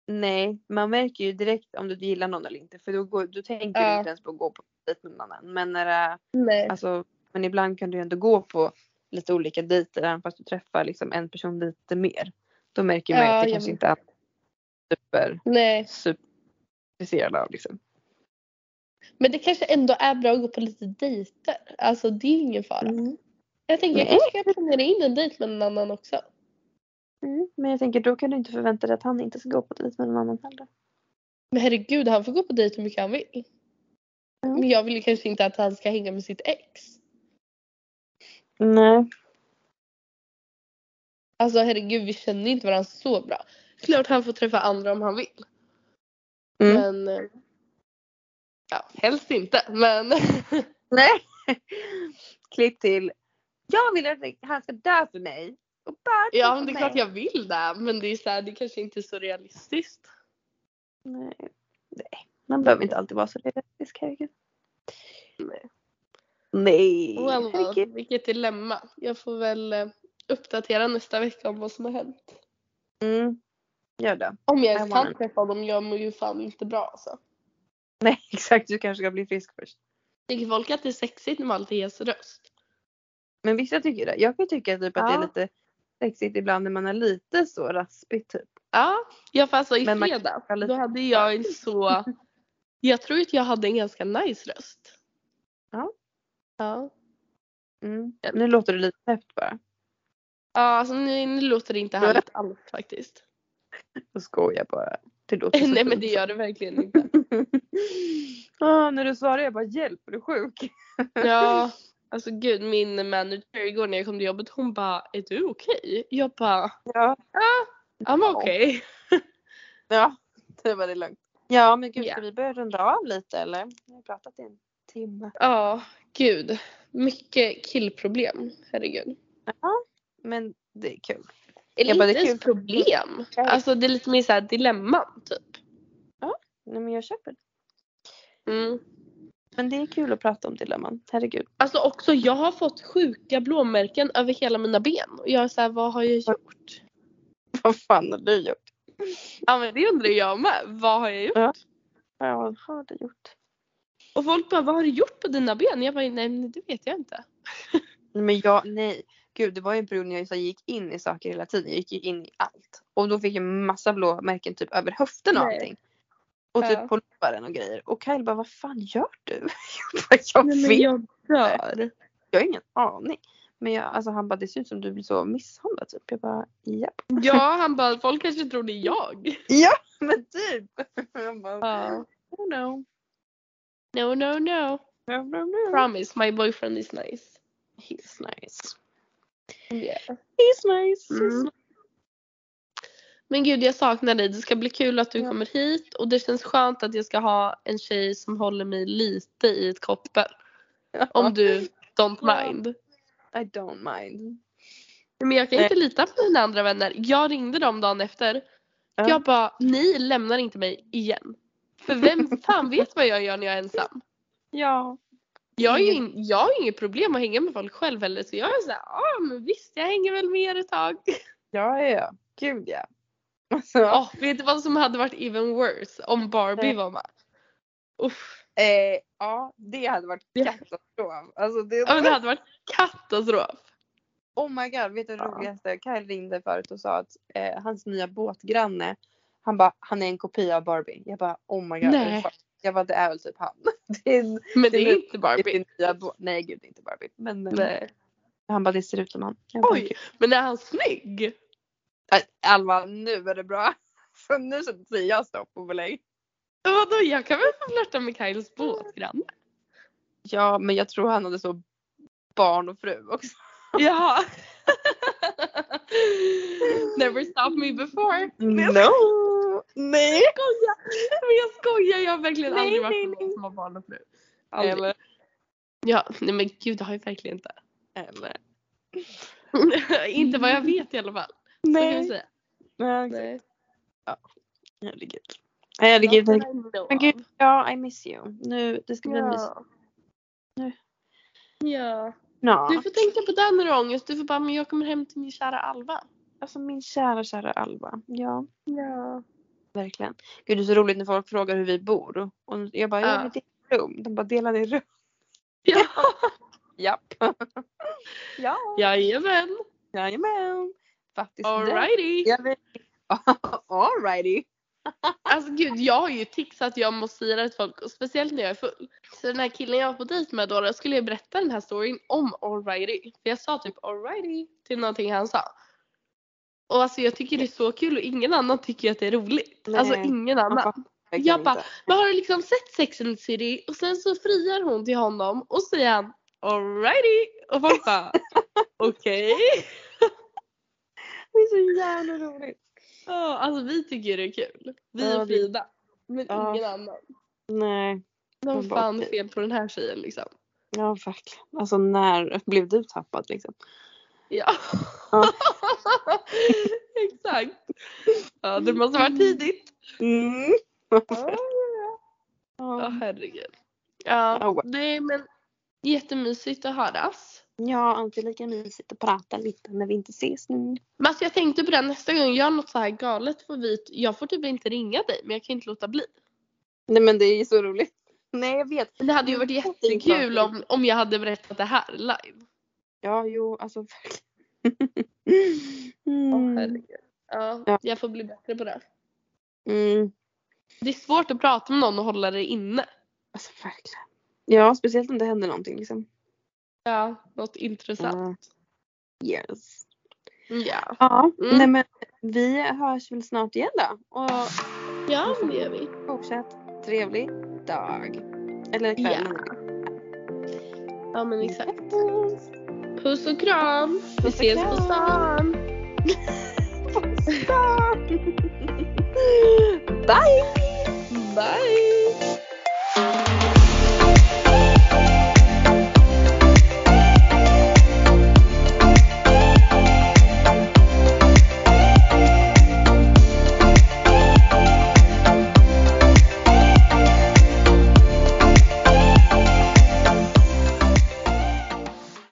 Nej, man märker ju direkt om du gillar någon eller inte för då, går, då tänker Ja. du inte ens på att gå på dejt med någon annan. Men, när Nej. alltså, men ibland kan du ju ändå gå på lite olika dejter även fast du träffar liksom en person lite mer. Då märker man Ja, att det kanske vet. inte är super, Nej. super intresserad av liksom. Men det kanske ändå är bra att gå på lite dejter. Alltså det är ingen fara. Mm. Jag tänker jag kanske ska planera in en dejt med någon annan också. Mm. Men jag tänker då kan du inte förvänta dig att han inte ska gå på dejt med någon annan heller. Men herregud han får gå på dejt hur mycket han vill. Mm. Men jag vill ju kanske inte att han ska hänga med sitt ex. Nej. Alltså herregud vi känner inte varandra så bra. Klart han får träffa andra om han vill. Mm. Men eh, ja, helst inte. Men Nej. Klipp till. Jag vill att han ska dö för mig. Ja men det är klart jag vill det. Men det är så här, det kanske inte är så realistiskt. Nej. Nej. Man behöver inte alltid vara så realistisk, herregud. Nej. Nej. Well, well, vilket dilemma. Jag får väl eh, uppdatera nästa vecka om vad som har hänt. Mm. Gör det. Om jag ens kan träffa dem. Jag mår ju fan inte bra alltså. Nej exakt, du kanske ska bli frisk först. Tycker folk att det är sexigt när man alltid ges röst? Men vissa tycker det. Jag kan tycka typ att det Ja. är lite sexigt ibland när man är lite så raspig typ. Ja, jag får alltså i Men man- fredag. kan lite- Då hade jag en så. Jag tror att jag hade en ganska nice röst. Ja. Ja. Mm. Nu låter det lite häft bara. Ja, alltså nu, nu låter det inte härligt alls faktiskt. Jag skojar bara. Det låter så Nej men det gör det verkligen inte. ah, när du svarar jag bara hjälp, är du sjuk? Ja, alltså gud min manager igår när jag kom till jobbet hon bara är du okej? Jag bara Ja. I'm Ja. okej. Ja, det var det lugnt. Ja men gud Ja. ska vi börja runda av lite eller? Vi har pratat i en timme. Ja, gud. Mycket killproblem. Herregud. Ja, men det är kul. Eller inte det är ens kul. problem. Ja. Alltså det är lite mer såhär dilemman typ. Nej men jag köper det. Mm. Men det är kul att prata om dilemman. Herregud. Alltså också jag har fått sjuka blåmärken över hela mina ben. Och jag är såhär, vad har jag gjort? Vad fan har du gjort? Ja men det undrar jag med. Vad har jag gjort? Ja. Vad har du gjort? Och folk bara, vad har du gjort på dina ben? Jag bara, nej det vet jag inte. Men jag, nej. Gud det var ju en period när jag gick in i saker hela tiden. Jag gick ju in i allt. Och då fick jag massa blåmärken typ över höften och Nej. allting. Och typ Ja. på låren och grejer. Och Kyle bara, vad fan gör du? Jag jag Nej, vet jag dör. Jag har ingen aning. Men jag, alltså han bara det ser ut som du blir så misshandlad typ. Jag bara japp. Ja han bara, folk kanske tror det är jag. Ja men typ. Jag bara Ja. oh no. No no no. No, no, no. Promise my boyfriend is nice. He's nice. Yeah. He's nice. He's Mm. nice. Men gud jag saknar dig. Det ska bli kul att du Ja. kommer hit och det känns skönt att jag ska ha en tjej som håller mig lite i ett koppel. Om du don't Ja. mind. I don't mind. Men jag kan inte lita på mina andra vänner. Jag ringde dem dagen efter. Ja. Jag bara, ni lämnar inte mig igen. För vem fan vet vad jag gör när jag är ensam? Ja. Jag har ju in, jag har inget problem att hänga med folk själv heller så jag är såhär, ja men visst jag hänger väl med er ett tag. Ja, ja, ja. Gud ja. Alltså, Åh, vet du vad som hade varit even worse? Om Barbie var med. Uff. eh, ja, det hade varit katastrof. Alltså, det, Ja men det hade varit katastrof. Oh my god, vet du det roligaste? Kyle ringde förut och sa att eh, hans nya båtgranne, han bara, han är en kopia av Barbie. Jag bara, oh my god. det Nej. Jag bara, det är väl typ han. Det är, Men det Det är är inte Barbie. det bå- Nej gud, det är inte Barbie. Men eh, Nej. han bara, det ser ut som han. Bara, Oj, men är han snygg? "Äh, Alva, nu är det bra. Så nu säger jag stopp och belägg. Vadå jag kan väl få flörta med Kyles båtgranne? Ja, men jag tror han hade så barn och fru också. Ja. Never stopped me before. No! Nej! Jag skojar. Men jag skojar, jag har verkligen Nej, aldrig varit med någon som har barn och fru. Aldrig. Eller, Ja, nej men gud det har jag verkligen inte. eller. inte vad jag vet i alla fall. Nej. Nej. Nej. Herregud. Herregud. Men gud, ja, I miss you. Nu, det ska bli mysigt. Ja. Nu. Ja. Ja. Du får tänka på det när du har ångest. Du får bara, men jag kommer hem till min kära Alva. Alltså min kära, kära Alva. Ja, Ja. verkligen. Gud det är så roligt när folk frågar hur vi bor. Och jag bara, ja, Ja. vi delar rum. De bara, delar ni rum? Ja. Japp. ja. Jajamän. Jajamän. Faktiskt det. Alrighty. Ja, vi... Alrighty. Alltså gud jag har ju tics att jag måste säga det till folk och speciellt när jag är full. Så den här killen jag var på dejt med då, då skulle jag berätta den här storyn om alrighty. För jag sa typ alrighty till någonting han sa. Och alltså jag tycker det är så kul och ingen annan tycker att det är roligt. Nej. Alltså ingen annan. Jag bara, men har du liksom sett Sex and the City? Och sen så friar hon till honom och säger han alrighty. Och folk bara okej. Det är så jävla roligt. Ja, alltså vi tycker det är kul. Vi Ja, och Frida. Men Ja. ingen annan. Nej. De Man bara, fel på den här tjejen liksom. Ja verkligen. Alltså när blev du tappad liksom? Ja. Ja. Exakt. Ja, det måste varit tidigt. Mm. Ja, Ja. herregud. Ja, Oh, well. nej men jättemysigt att höras. Ja, alltid lika mysigt att prata lite när vi inte ses nu. Men alltså jag tänkte på det nästa gång jag gör något så här galet får vi, jag får typ inte ringa dig men jag kan inte låta bli. Nej men det är ju så roligt. Nej jag vet. Men det hade ju varit jättekul om, om jag hade berättat det här live. Ja jo alltså verkligen. Mm. herregud. Ja, Ja. jag får bli bättre på det. Mm. Det är svårt att prata med någon och hålla det inne. Alltså verkligen. Ja speciellt om det händer någonting liksom. Ja, något intressant. Yes. Ja. Ja, Mm. nej men vi hörs väl snart igen då. Och Ja, det gör vi. fortsatt trevlig dag. Eller kväll. Ja. Ja men exakt. Puss och kram. Vi Puss och ses på kram. stan. Bye!